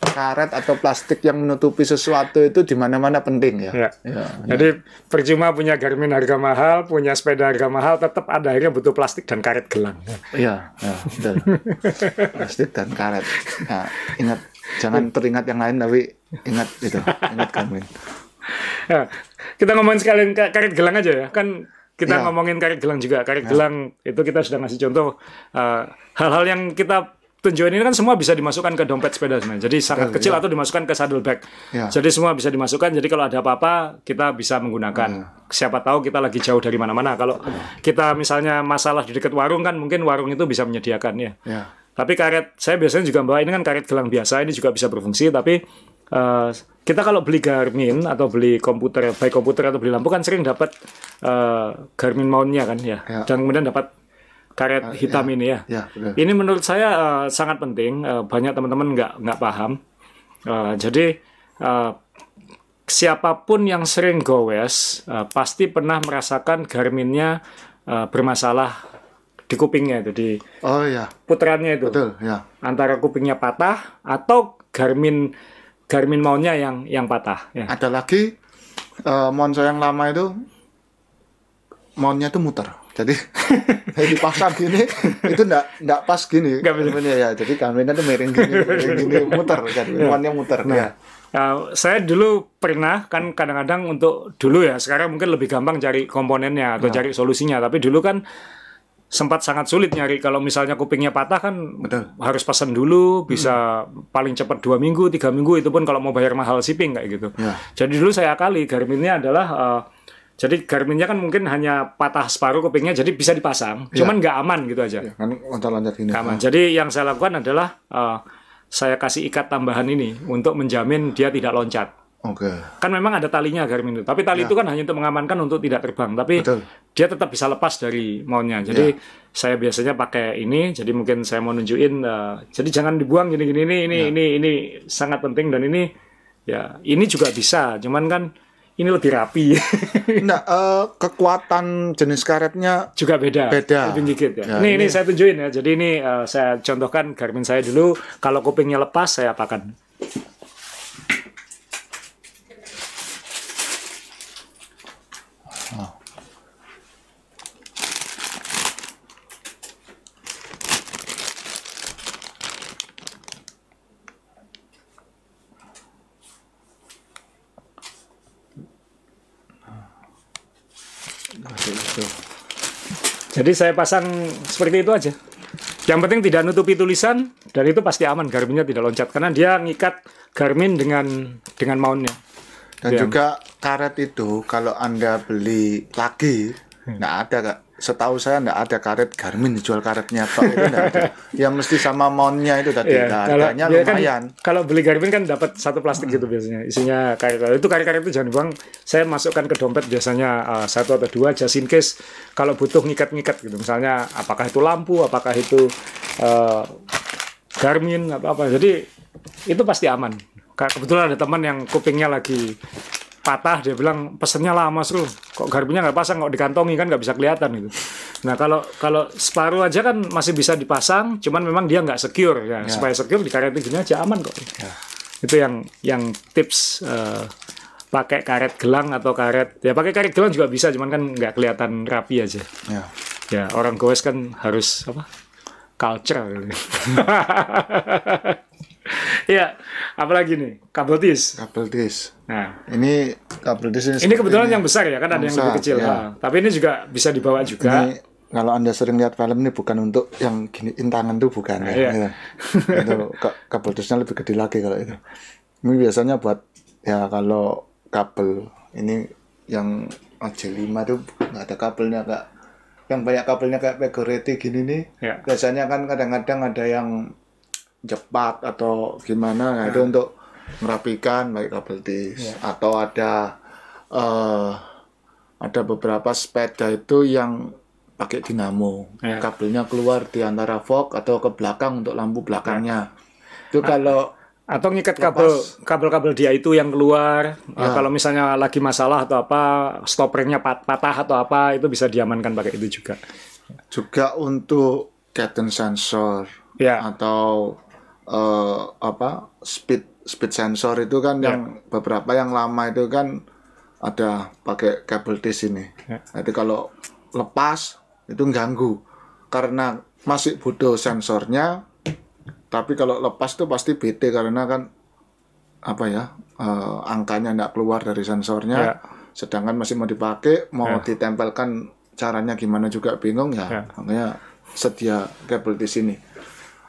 karet atau plastik yang menutupi sesuatu itu di mana-mana penting ya. Ya. Ya. Jadi percuma punya Garmin harga mahal, punya sepeda harga mahal, tetap ada akhirnya butuh plastik dan karet gelang. Iya, ya, betul. Plastik dan karet. Nah, ingat jangan teringat yang lain tapi ingat itu, ingat Garmin. Ya, kita ngomongin sekalian ka- karet gelang aja ya. Kan kita Ya. ngomongin karet gelang juga. Karet gelang itu kita sudah ngasih contoh uh, hal-hal yang kita tunjukin ini kan semua bisa dimasukkan ke dompet sepeda sebenarnya. Jadi sangat kecil atau dimasukkan ke saddlebag. Ya. Jadi semua bisa dimasukkan. Jadi kalau ada apa-apa kita bisa menggunakan. Siapa tahu kita lagi jauh dari mana-mana. Kalau kita misalnya masalah di dekat warung kan mungkin warung itu bisa menyediakan ya. Ya. Tapi karet saya biasanya juga bawa ini kan karet gelang biasa ini juga bisa berfungsi tapi eh, kita kalau beli Garmin atau beli komputer baik komputer atau beli lampu kan sering dapat eh, Garmin mountnya kan ya. Ya. dan kemudian dapat karet hitam ini ya. Ya. Ini menurut saya eh, sangat penting eh, banyak teman-teman nggak nggak paham. Eh, jadi eh, siapa pun yang sering gowes eh, pasti pernah merasakan Garminnya eh, bermasalah di kupingnya itu di Oh ya, putarannya itu betul ya. antara kupingnya patah atau Garmin Garmin mountnya yang yang patah ya. Ada lagi eh mon saya yang lama itu mountnya itu muter. Jadi saya dipasang gini itu enggak enggak pas gini. Garminnya ya. Jadi garminnya tuh miring gini, miring gini muter kan. Mountnya muter ya. Uh, saya dulu pernah kan kadang-kadang untuk dulu ya sekarang mungkin lebih gampang cari komponennya atau cari solusinya tapi dulu kan sempat sangat sulit nyari kalau misalnya kupingnya patah kan Betul. harus pesan dulu bisa paling cepat dua minggu tiga minggu itu pun kalau mau bayar mahal shipping kayak gitu Ya. jadi dulu saya akali Garminnya adalah uh, jadi Garminnya kan mungkin hanya patah separuh kupingnya jadi bisa dipasang cuman nggak aman gitu aja Ya, kan loncat-loncat gini. Aman. Jadi yang saya lakukan adalah uh, saya kasih ikat tambahan ini untuk menjamin dia tidak loncat. Oke. Kan memang ada talinya Garmin itu, tapi tali itu kan hanya untuk mengamankan untuk tidak terbang, tapi. Betul. dia tetap bisa lepas dari mountnya. Jadi saya biasanya pakai ini, jadi mungkin saya mau nunjukin, uh, jadi jangan dibuang gini-gini ini ini Ya. ini ini sangat penting dan ini ya ini juga bisa, cuman kan ini lebih rapi, Enggak, eh, kekuatan jenis karetnya juga beda, Beda. lebih dikit ya. Ya, ini, ini ini- saya tunjukin ya. Jadi ini uh, saya contohkan Garmin saya dulu, kalau kupingnya lepas saya apakan. Jadi saya pasang seperti itu aja. Yang penting tidak nutupi tulisan dan itu pasti aman Garminnya tidak loncat karena dia ngikat Garmin dengan dengan mountnya. Dan Ya. juga karet itu kalau Anda beli lagi, nggak ada kak. Setahu saya nggak ada karet Garmin dijual karetnya tok itu ada. Ya mesti sama mountnya itu tadi. Ya, Nah, kalau harganya dia kan- lumayan. kalau beli Garmin kan dapat satu plastik gitu biasanya. Isinya karet-karet. Itu karet-karet itu jangan dibuang. Saya masukkan ke dompet biasanya uh, satu atau dua just in case kalau butuh ngikat-ngikat gitu. Misalnya apakah itu lampu, apakah itu uh, Garmin apa apa. Jadi itu pasti aman. Kebetulan ada teman yang kupingnya lagi patah dia bilang pesennya lama Sru kok garbinya nggak pasang kok dikantongi kan nggak bisa kelihatan gitu. Nah kalau kalau separuh aja kan masih bisa dipasang cuman memang dia nggak secure ya, supaya secure di karet gini aja aman kok. Itu yang yang tips eh, pakai karet gelang atau karet ya pakai karet gelang juga bisa cuman kan nggak kelihatan rapi aja. Ya. ya orang goes kan harus apa culture ya apalagi nih kabel tis Kabel disk. nah Ini kabel disk ini, ini kebetulan yang besar ya kan ada yang Besar, lebih kecil ya. Ha, tapi ini juga bisa dibawa juga Ini kalau anda sering lihat film ini bukan untuk yang giniin tangan tuh bukan ya. Iya. Ya. itu ka- kabel disknya lebih gede lagi kalau itu. Ini biasanya buat ya kalau kabel ini yang J5 tuh nggak ada kabelnya kak. Yang banyak kabelnya kayak Pegoreti gini nih. Ya. Biasanya kan kadang-kadang ada yang cepat atau gimana. Nah, itu untuk merapikan baik kabel disk atau ada eh ada beberapa sepeda itu yang pakai dinamo. Ya. kabelnya keluar di antara fog atau ke belakang untuk lampu belakangnya. Itu kalau atau ngikat kabel kabel-kabel dia itu yang keluar. Ya. kalau misalnya lagi masalah atau apa stoppernya pat- patah atau apa itu bisa diamankan pakai itu juga. Juga untuk cadence sensor ya atau eh, apa speed speed sensor itu kan Ya. yang beberapa yang lama itu kan ada pakai kabel disk ini. Ya. Jadi kalau lepas itu ganggu karena masih butuh sensornya. Tapi kalau lepas tuh pasti bete karena kan apa ya eh, angkanya nggak keluar dari sensornya. Ya. Sedangkan masih mau dipakai, mau ditempelkan caranya gimana juga bingung ya. Ya. Makanya sedia kabel di sini.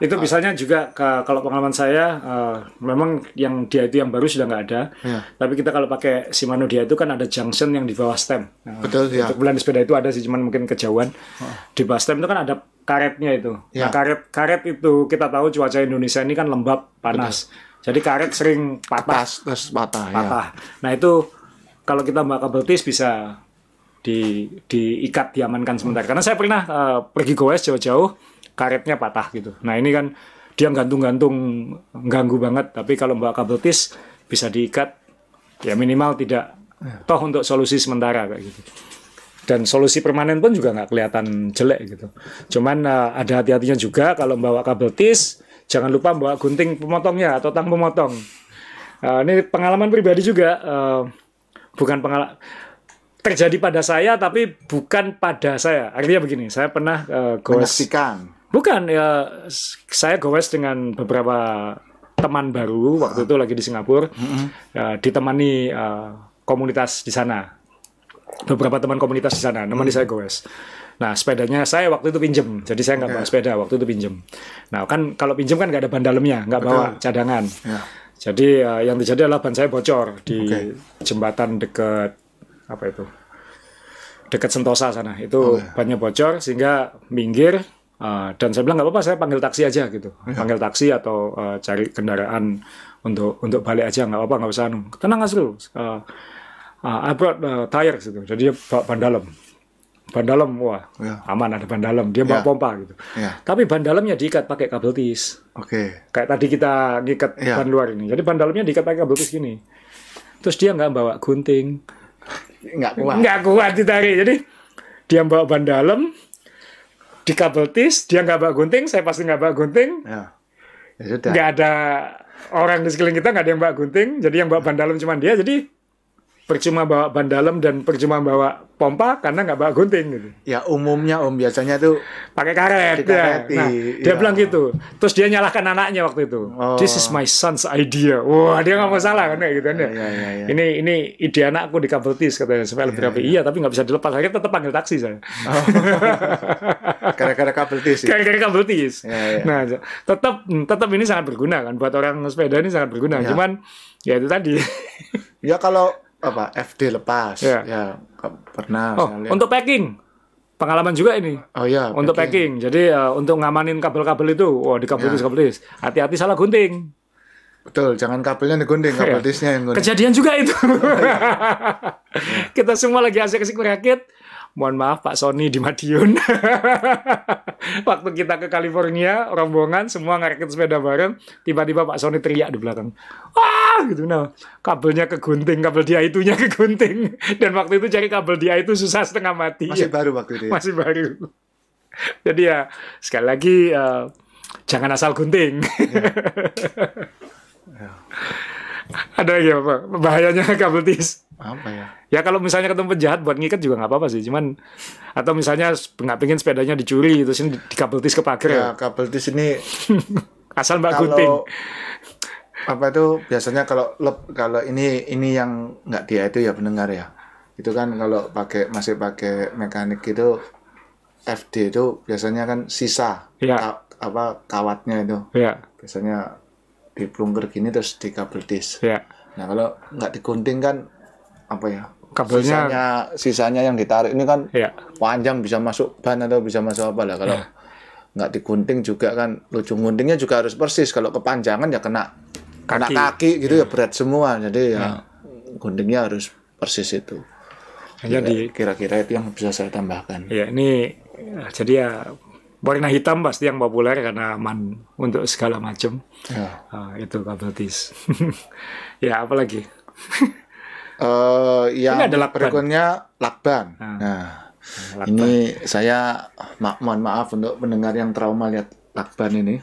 Itu misalnya juga ke- kalau pengalaman saya eh, memang yang dia itu yang baru sudah nggak ada. Ya. tapi kita kalau pakai Shimano dia itu kan ada junction yang di bawah stem. Nah, Betul ya. untuk bulan sepeda itu ada sih cuman mungkin kejauhan. Di bawah stem itu kan ada karetnya itu. Ya. nah karet karet itu kita tahu cuaca Indonesia ini kan lembab panas. Jadi karet sering patah. Terus patah, ya. patah. Nah itu kalau kita bawa kabel tis bisa di diikat diamankan sebentar. Karena saya pernah eh, pergi goes jauh-jauh karetnya patah gitu nah ini kan dia gantung-gantung ganggu banget tapi kalau bawa kabel tis bisa diikat ya minimal tidak toh untuk solusi sementara kayak gitu dan solusi permanen pun juga nggak kelihatan jelek gitu. Cuman uh, ada hati-hatinya juga kalau bawa kabel tis, jangan lupa bawa gunting pemotongnya atau tang pemotong. Uh, ini pengalaman pribadi juga, uh, bukan pengalaman terjadi pada saya tapi bukan pada saya. Artinya begini, saya pernah uh, goes. Bukan ya saya goes dengan beberapa teman baru waktu itu lagi di Singapura, uh, ditemani uh, komunitas di sana beberapa teman komunitas di sana, nemani saya goes. Nah, sepedanya saya waktu itu pinjem, jadi saya nggak bawa sepeda waktu itu pinjem. Nah, kan kalau pinjem kan nggak ada ban dalamnya, nggak bawa cadangan. Ya. Jadi uh, yang terjadi adalah ban saya bocor di Oke. jembatan dekat apa itu? Dekat Sentosa sana. Itu bannya bocor sehingga minggir uh, dan saya bilang nggak apa-apa, saya panggil taksi aja gitu. Panggil taksi atau uh, cari kendaraan untuk untuk balik aja nggak apa-apa, nggak usah anu. Tenang Asrul. Uh, uh, I brought uh, tires gitu. Jadi dia bawa ban dalam. Ban dalam wah Ya. aman ada ban dalam. Dia bawa Ya. pompa gitu. Ya. Tapi ban dalamnya diikat pakai kabel tis Oke. kayak tadi kita ngikat Iya. ban luar ini. Jadi ban dalamnya diikat pakai kabel tis gini. Terus dia nggak bawa gunting, Nggak kuat. nggak kuat ditarik. Jadi dia bawa ban dalam di kabel tis, dia nggak bawa gunting, saya pasti nggak bawa gunting. Ya. Ya sudah. Nggak ada orang di sekeliling kita nggak ada yang bawa gunting. Jadi yang bawa ban dalam cuma dia. Jadi percuma bawa ban dalam dan percuma bawa pompa karena nggak bawa gunting gitu. Ya umumnya om biasanya tuh pakai karet, Dikareti, ya. Nah, dia iya. bilang gitu. Terus dia nyalahkan anaknya waktu itu. Oh. This is my son's idea. Wah, dia nggak mau salah kan gitu kan ya. Iya, iya, iya. Ini ini ide anakku di kabel tis katanya supaya lebih rapi. Iya, tapi nggak bisa dilepas. Akhirnya tetap panggil taksi saya. gara-gara kabel tis. ya? Gara-gara kabel tis. Iya, iya. Nah, tetap tetap ini sangat berguna kan buat orang sepeda ini sangat berguna. Iya. Cuman ya itu tadi. Ya kalau apa FD lepas. Iya. Ya ke- pernah Oh, untuk packing. Pengalaman juga ini. Oh ya. Untuk packing. Jadi eh, untuk ngamanin kabel-kabel itu, wah di kabel Ya. kabel. Hati-hati salah gunting. Betul, jangan kabelnya digunting, kabel Iya. tisnya yang gunting. Kejadian juga itu. Kita semua lagi asik-asik merakit. Mohon maaf Pak Sony di Madiun. Waktu kita ke California, rombongan semua ngerakit sepeda bareng, tiba-tiba Pak Sony teriak di belakang. Wah, gitu nah. Kabelnya kegunting, kabel dia itunya kegunting. Dan waktu itu cari kabel dia itu susah setengah mati. Masih baru waktu itu. Ya? Masih baru. Jadi ya sekali lagi eh, jangan asal gunting. Ada lagi apa? Bahayanya kabel tis. Apa ya? Ya kalau misalnya ketemu penjahat buat ngikat juga nggak apa-apa sih. Cuman atau misalnya nggak pengen sepedanya dicuri terus ini di kabel tis ke pagar. Ya kabel tis ini Asal mbak gunting. kalau apa itu biasanya kalau lep, kalau ini ini yang nggak dia itu ya pendengar ya. Itu kan kalau pakai masih pakai mekanik itu FD itu biasanya kan sisa Ya. ka- apa kawatnya itu Ya, biasanya diplungker gini terus di kabel tis. ya. Nah kalau nggak digunting kan apa ya? Kabelnya- sisanya, sisanya yang ditarik ini kan Ya. panjang bisa masuk ban atau bisa masuk apa lah kalau nggak digunting juga kan ujung guntingnya juga harus persis kalau kepanjangan ya kena kena Kaki. kaki gitu ya berat semua jadi ya guntingnya harus persis itu Jadi kira-kira itu yang bisa saya tambahkan ya ini ya, jadi ya warna hitam pasti yang populer karena aman untuk segala macam. ya. Ah, itu kabel tis. ya apalagi? Eh, yang Ini ada lakban. berikutnya lakban Ah. nah Lakban. ini saya ma mohon maaf untuk pendengar yang trauma lihat lakban ini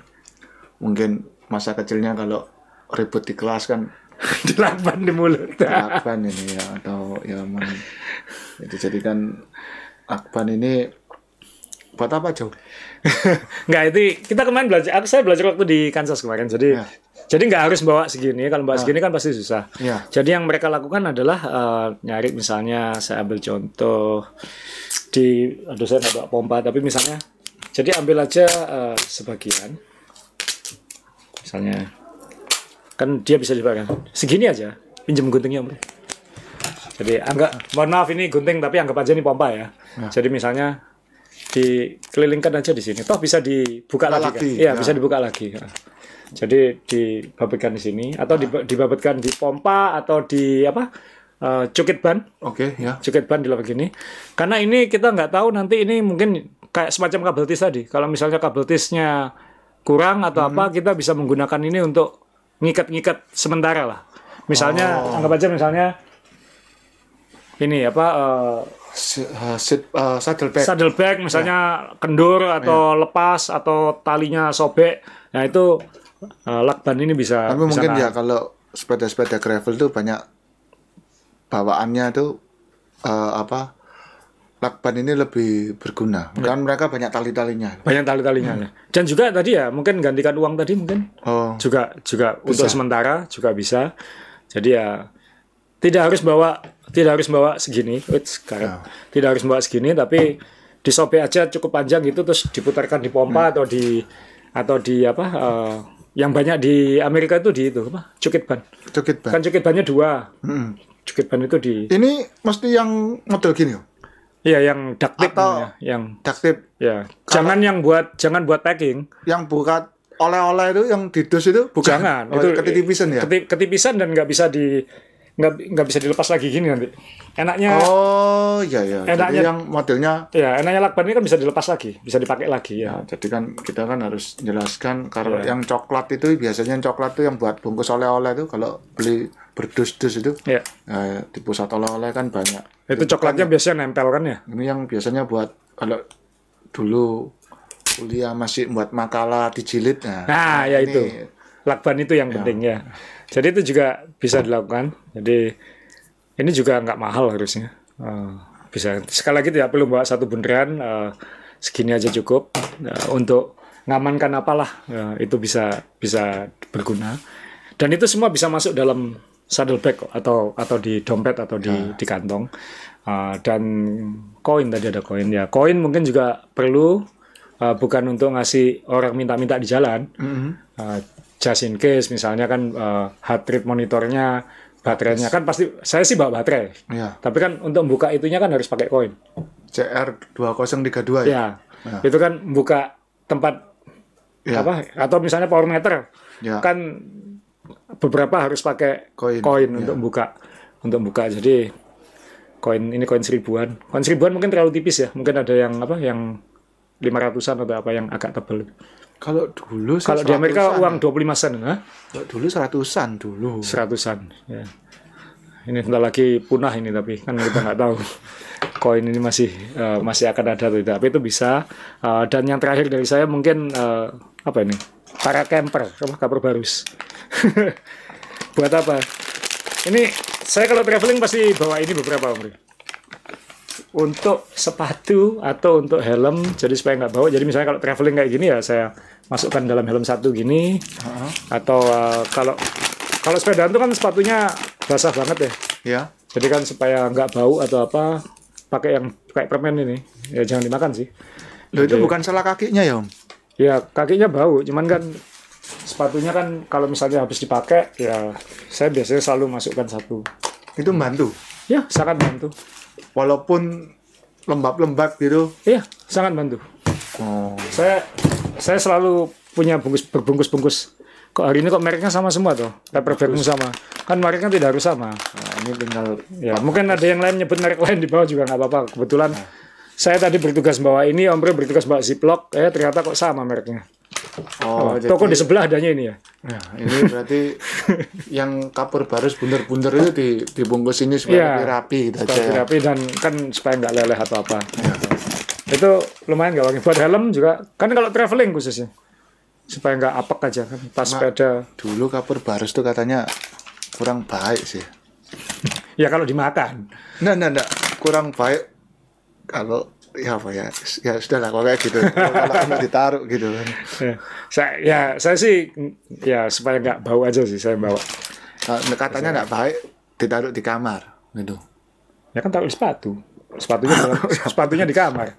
mungkin masa kecilnya kalau ribut di kelas kan Dilakban di mulut. lakban ini ya atau ya men- itu jadi kan lakban ini buat apa jauh Nggak itu kita kemarin belajar. Aku saya belajar waktu di Kansas kemarin. Jadi Ya. jadi nggak harus bawa segini. Kalau bawa segini kan pasti susah. Ya. Jadi yang mereka lakukan adalah eh, nyari misalnya saya ambil contoh di aduh saya nggak bawa pompa tapi misalnya jadi ambil aja eh, sebagian misalnya kan dia bisa dipakai segini aja pinjam guntingnya om jadi anggap mohon maaf ini gunting tapi anggap aja ini pompa ya jadi misalnya dikelilingkan aja di sini. Toh bisa dibuka Buka lagi, kan? lagi, iya ya. bisa dibuka lagi jadi dibabetkan di sini atau dibabetkan di pompa atau di apa eh, cukit ban. Oke ya. Cukit ban di begini karena ini kita nggak tahu nanti ini mungkin kayak semacam kabel tis tadi. Kalau misalnya kabel tisnya kurang atau apa kita bisa menggunakan ini untuk ngikat-ngikat sementara lah. Misalnya anggap aja misalnya ini apa Si- uh, seat, uh, saddlebag. saddlebag misalnya kendur atau lepas atau talinya sobek nah itu uh, lakban ini bisa Tapi bisa mungkin nahan. ya kalau sepeda-sepeda gravel tuh banyak bawaannya tuh eh, apa lakban ini lebih berguna. Ya. Kan mereka banyak tali-talinya. banyak tali-talinya ya. dan juga tadi ya mungkin gantikan uang tadi mungkin Oh, juga juga untuk sementara juga bisa jadi ya tidak harus bawa tidak harus bawa segini. Wait, sekarang. Tidak harus bawa segini tapi disobek aja cukup panjang gitu terus diputarkan di pompa atau di atau di apa eh, yang banyak di Amerika itu di itu apa cukit ban. Cukit ban. kan cukit bannya dua. Mm. cukit ban itu di Ini mesti yang model gini oh. iya yang tape Atau- namanya, yang tape? Ya jangan yang buat jangan buat packing. Yang buka oleh-oleh itu yang didus itu? Bukan. Jangan, Oh, itu ketitipisan ya. Keti- ketipisan dan nggak bisa di nggak nggak bisa dilepas lagi gini nanti. Enaknya Oh, iya ya. Jadi Enaknya- yang modelnya ya enaknya lakban ini kan bisa dilepas lagi, bisa dipakai lagi ya. Ya, jadi kan kita kan harus jelaskan kalau Iya. yang coklat itu biasanya yang coklat itu yang buat bungkus oleh-oleh itu kalau beli berdus-dus itu Ya. ya, di pusat oleh-oleh kan banyak. Itu coklatnya biasanya nempel kan ya. Ini yang biasanya buat kalau dulu kuliah masih buat makalah dijilid nah. Nah, ya ini- itu. Lakban itu yang penting ya. Jadi itu juga bisa dilakukan. Jadi ini juga nggak mahal harusnya. Eh, bisa sekali lagi tidak perlu bawa satu bundaran eh, segini aja cukup Eh, untuk ngamankan apalah eh, itu bisa bisa berguna. Dan itu semua bisa masuk dalam saddlebag atau atau di dompet atau di di kantong. Eh, dan koin tadi ada koin ya. Koin mungkin juga perlu eh, bukan untuk ngasih orang minta-minta di jalan. Mhm. Uh, just in case misalnya kan uh, heart rate monitornya baterainya. Kan pasti saya sih bawa baterai. Ya, tapi kan untuk buka itunya kan harus pakai koin. CR 2032 ya. ya itu kan buka tempat Ya. apa atau misalnya power meter. Ya. kan beberapa harus pakai Koin, koin ya. untuk buka untuk buka. Jadi koin ini koin seribuan. Koin seribuan mungkin terlalu tipis ya. Mungkin ada yang apa yang lima ratusan atau apa yang agak tebal Kalau dulu sih kalau di Amerika 100-an uang ya. 25 sen ha? Kalau dulu seratusan dulu. seratusan ya ini sebentar lagi punah ini tapi kan kita nggak tahu koin ini masih eh, masih akan ada atau tidak tapi itu bisa Eh, dan yang terakhir dari saya mungkin eh, apa ini para camper apa kabar barus buat apa ini saya kalau traveling pasti bawa ini beberapa om. Untuk sepatu atau untuk helm jadi supaya nggak bau. Jadi misalnya kalau traveling kayak gini ya saya masukkan dalam helm satu gini. Atau uh, kalau kalau sepedaan tuh kan sepatunya basah banget ya. Ya. jadi kan supaya nggak bau atau apa pakai yang kayak permen ini. Ya jangan dimakan sih. Loh itu bukan salah kakinya ya, Om. ya kakinya bau. Cuman kan sepatunya kan kalau misalnya habis dipakai ya saya biasanya selalu masukkan satu. Itu membantu. ya sangat bantu Walaupun lembab-lembab gitu. iya sangat bantu. Oh. saya saya selalu punya bungkus berbungkus-bungkus. Kok hari ini kok mereknya sama semua tuh paper bagmu sama. Kan mereknya tidak harus sama. Nah, ini tinggal ya mungkin ada yang lain nyebut merek lain di bawah juga nggak apa-apa. Kebetulan saya tadi bertugas bawa ini om Bre bertugas bawa ziplock eh ternyata kok sama mereknya. Oh, jadi toko di sebelah adanya ini ya ya, ini berarti yang kapur barus bunder-bunder itu di dibungkus ini supaya lebih rapi gitu aja. Supaya ya. rapi dan kan supaya nggak leleh atau apa itu lumayan nggak wangi buat helm juga kan kalau traveling khususnya supaya nggak apek aja kan pas sepeda Dulu kapur barus tuh katanya kurang baik sih. ya kalau dimakan Nah, nah, nah, kurang baik kalau ya apa ya? Ya sudah lah kalau kayak gitu. Kalau enak ditaruh gitu kan. Ya, saya ya saya sih ya supaya nggak bau aja sih saya bawa. Nah, katanya nggak baik ditaruh di kamar gitu. Ya kan taruh di sepatu. Sepatunya dalam, sepatunya di kamar.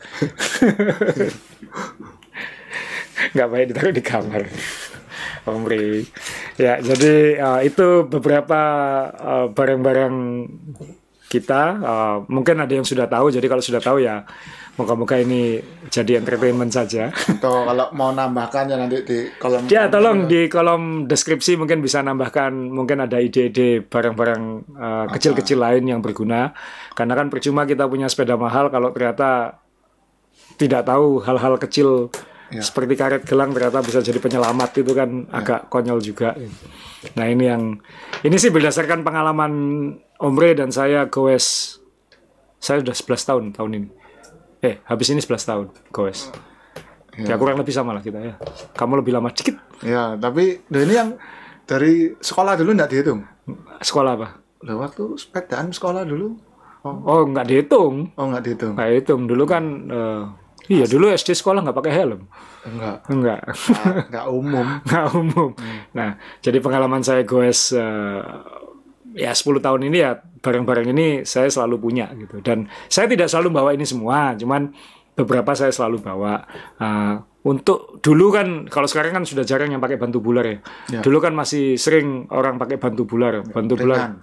Nggak baik ditaruh di kamar. Om Ri. ya jadi eh, itu beberapa eh, barang-barang kita eh, mungkin ada yang sudah tahu. Jadi kalau sudah tahu ya moga-moga ini jadi entertainment saja atau kalau mau nambahkan ya nanti di kolom Ya, tolong di kolom deskripsi mungkin bisa nambahkan mungkin ada ide-ide barang-barang uh, kecil-kecil lain yang berguna. Karena kan percuma kita punya sepeda mahal kalau ternyata tidak tahu hal-hal kecil Ya. seperti karet gelang ternyata bisa jadi penyelamat itu kan agak konyol juga. Nah, ini yang ini sih berdasarkan pengalaman Omre dan saya goes saya udah 11 tahun tahun ini. Eh, habis ini 11 tahun, goes. Ya kurang lebih sama lah kita ya. Kamu lebih lama dikit. Ya, tapi ini yang dari sekolah dulu nggak dihitung. Sekolah apa? Lah waktu sepedaan sekolah dulu. Oh, Oh, nggak dihitung. oh nggak dihitung. Nggak dihitung. Dulu kan, eh, iya dulu SD sekolah nggak pakai helm. Enggak. Enggak. Nggak, nggak umum. nggak umum. Nah, jadi pengalaman saya goes eh, ya 10 tahun ini ya barang-barang ini saya selalu punya gitu. Dan saya tidak selalu bawa ini semua, cuman beberapa saya selalu bawa. Eh, untuk dulu kan kalau sekarang kan sudah jarang yang pakai bantu bular ya. Ya. Dulu kan masih sering orang pakai bantu bular, bantu bular Ringan.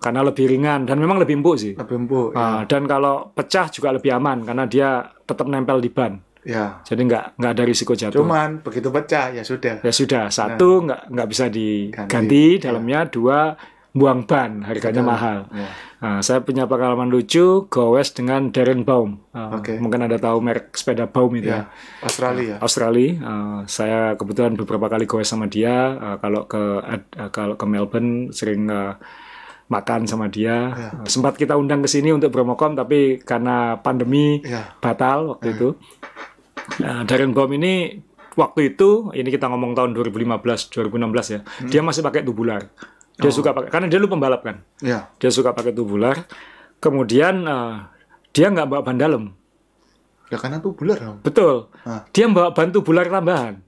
karena lebih ringan dan memang lebih empuk sih. Lebih empuk. Ah, dan kalau pecah juga lebih aman karena dia tetap nempel di ban. Ya. Jadi nggak nggak ada risiko jatuh. Cuman begitu pecah ya sudah. Ya sudah, satu nggak nggak bisa diganti dalamnya, dua buang ban, harganya mahal. Ya. Nah, saya punya pengalaman lucu goes dengan Darren Baum. Ah, Oke. Mungkin ada tahu merek sepeda Baum itu ya. Ya. Australia. Australia. Ah, saya kebetulan beberapa kali goes sama dia. Ah, kalau ke ah, kalau ke Melbourne sering ah, makan sama dia. Ah, Sempat kita undang ke sini untuk Bromocom, tapi karena pandemi Ya. batal waktu itu. Nah, Darren Baum ini waktu itu, ini kita ngomong tahun 2015, 2016 ya, dia masih pakai tubular. Dia suka pakai, karena dia lu pembalap kan, Ya. dia suka pakai tubular. Kemudian eh, dia nggak bawa ban dalam, Ya karena dong. betul. Ah. Dia bawa ban tubular tambahan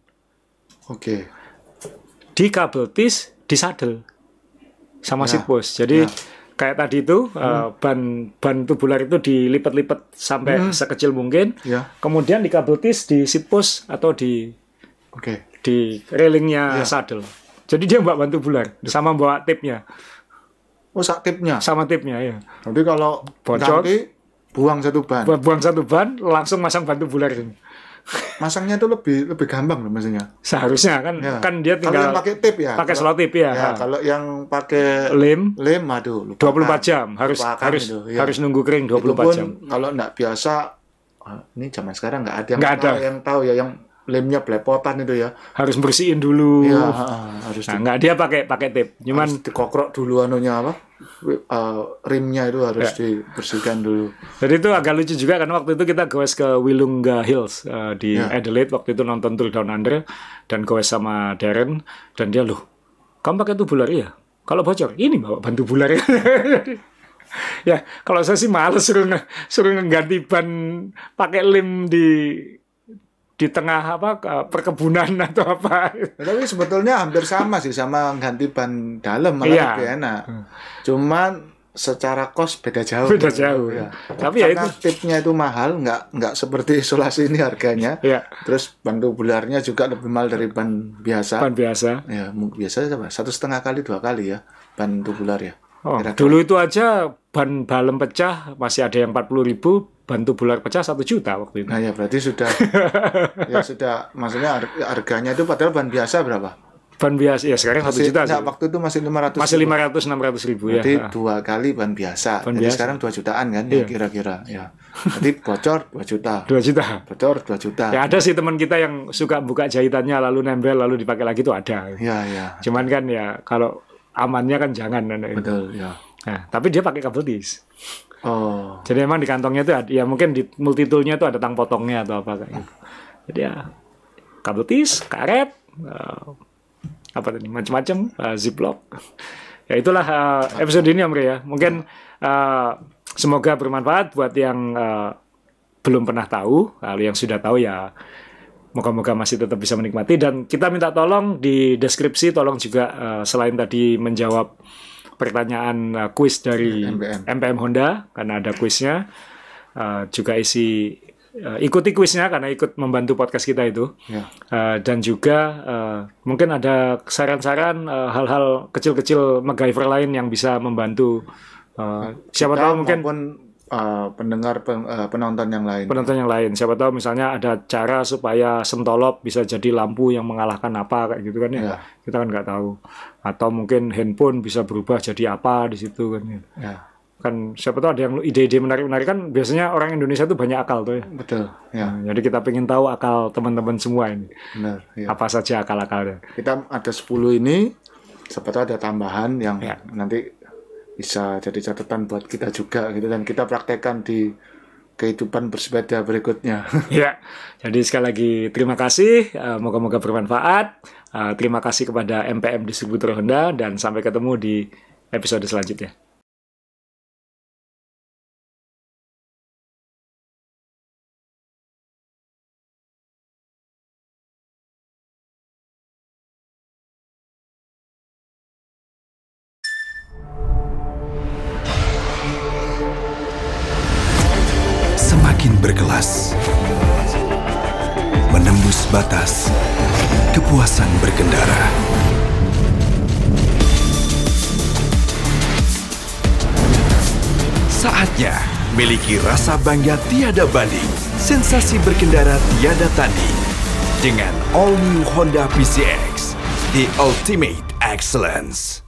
Oke. di kabel tis, di saddle sama seat post. Jadi Ya. kayak tadi itu eh, ban ban tubular itu dilipat-lipat sampai sekecil mungkin. Ya. Kemudian di kabel tis, di seat post atau di Oke. di railingnya Iya. saddle. Jadi dia bawa bantu bular sama bawa tipnya, Oh sak tipnya. sama tipnya ya. Nanti kalau Bocor. buang satu ban. Buang satu ban, langsung masang bantu bular ini. Masangnya tuh lebih lebih gampang loh maksudnya. Seharusnya kan Ya. kan dia Kalau tinggal yang pakai tip ya. pakai Kalau- slow tip ya. Ya, kalau yang pakai Lem lem aduh lupakan. 24 jam harus Lupakan harus itu, ya. harus nunggu kering Itu 24 pun jam. kalau nggak biasa ah, ini zaman sekarang nggak ada yang Nggak tahu, ada. yang tahu ya yang lemnya belepotan itu ya. Harus bersihin dulu. Ah, harus Nah, di, nggak dia pakai pakai tip. Cuman harus dikokrok dulu anunya apa? Eh, rimnya itu harus Ya. dibersihkan dulu. jadi itu agak lucu juga karena waktu itu kita goes ke Willunga Hills eh, di Ya. Adelaide waktu itu nonton Tour Down Under dan goes sama Darren dan dia loh, kamu pakai tubular iya? Kalau bocor, ini bawa bantu bular ya. ya, kalau saya sih males suruh suruh ngeganti ban pakai lem di di tengah apa ke- perkebunan atau apa. Ya, tapi sebetulnya hampir sama sih sama ganti ban dalam malah Iya. lebih enak. Cuman secara kos beda jauh. Beda jauh. Ya. Tapi ya Karena tipnya itu mahal, nggak nggak seperti isolasi ini harganya. Ya, Terus bantu bularnya juga lebih mahal dari ban biasa. ban biasa. Ya, mungkin biasa apa? Satu setengah kali dua kali ya ban tubular ya. Oh, dulu itu aja ban balem pecah masih ada yang 40.000 ribu, ban tubular pecah satu juta waktu itu. Nah ya berarti sudah ya sudah maksudnya har- harganya itu padahal ban biasa berapa? Ban biasa ya sekarang satu juta sih. enggak, waktu itu masih 500 Masih 500 600 ribu ya. Berarti Ah. dua kali ban biasa. Ban Jadi biasa. sekarang 2 jutaan kan Iya. ya kira-kira ya. Jadi bocor 2 juta. 2 juta. Bocor 2 juta. Ya ada sih teman kita yang suka buka jahitannya lalu nempel lalu dipakai lagi itu ada. Ya ya. Cuman kan ya kalau amannya kan jangan kan. Betul ya. Nah, tapi dia pakai kabel dis. Oh. Jadi emang di kantongnya itu ada, ya mungkin di multitoolnya itu ada tang potongnya atau apa kayak gitu. Jadi ya kabel tis, karet, eh, apa tadi macam-macam, eh, ziplock. Ya itulah eh, episode ini Om ya. Mungkin eh, semoga bermanfaat buat yang eh, belum pernah tahu, kalau yang sudah tahu ya moga-moga masih tetap bisa menikmati dan kita minta tolong di deskripsi tolong juga eh, selain tadi menjawab pertanyaan eh, kuis dari MPM. MPM Honda karena ada kuisnya eh, juga isi eh, ikuti kuisnya karena ikut membantu podcast kita itu Ya. Eh, dan juga eh, mungkin ada saran-saran eh, hal-hal kecil-kecil MacGyver lain yang bisa membantu eh, siapa Kita tahu mungkin uh, pendengar pen- uh, penonton yang lain. penonton yang lain. Siapa tahu misalnya ada cara supaya sentolop bisa jadi lampu yang mengalahkan apa kayak gitu kan ya. Ya. Kita kan nggak tahu. Atau mungkin handphone bisa berubah jadi apa di situ kan ya. Ya. Kan siapa tahu ada yang ide-ide menarik-menarik kan biasanya orang Indonesia tuh banyak akal tuh ya. Betul. Ya, Nah, jadi kita pengen tahu akal teman-teman semua ini. benar. Ya. Apa saja akal-akalnya. Kita ada 10 ini siapa tahu ada tambahan yang Ya. nanti bisa jadi catatan buat kita juga gitu dan kita praktekkan di kehidupan bersepeda berikutnya. Ya, jadi sekali lagi terima kasih, uh, moga-moga bermanfaat. Uh, terima kasih kepada MPM Distributor Honda dan sampai ketemu di episode selanjutnya. bangga tiada banding, sensasi berkendara tiada tanding. Dengan all new Honda PCX, the ultimate excellence.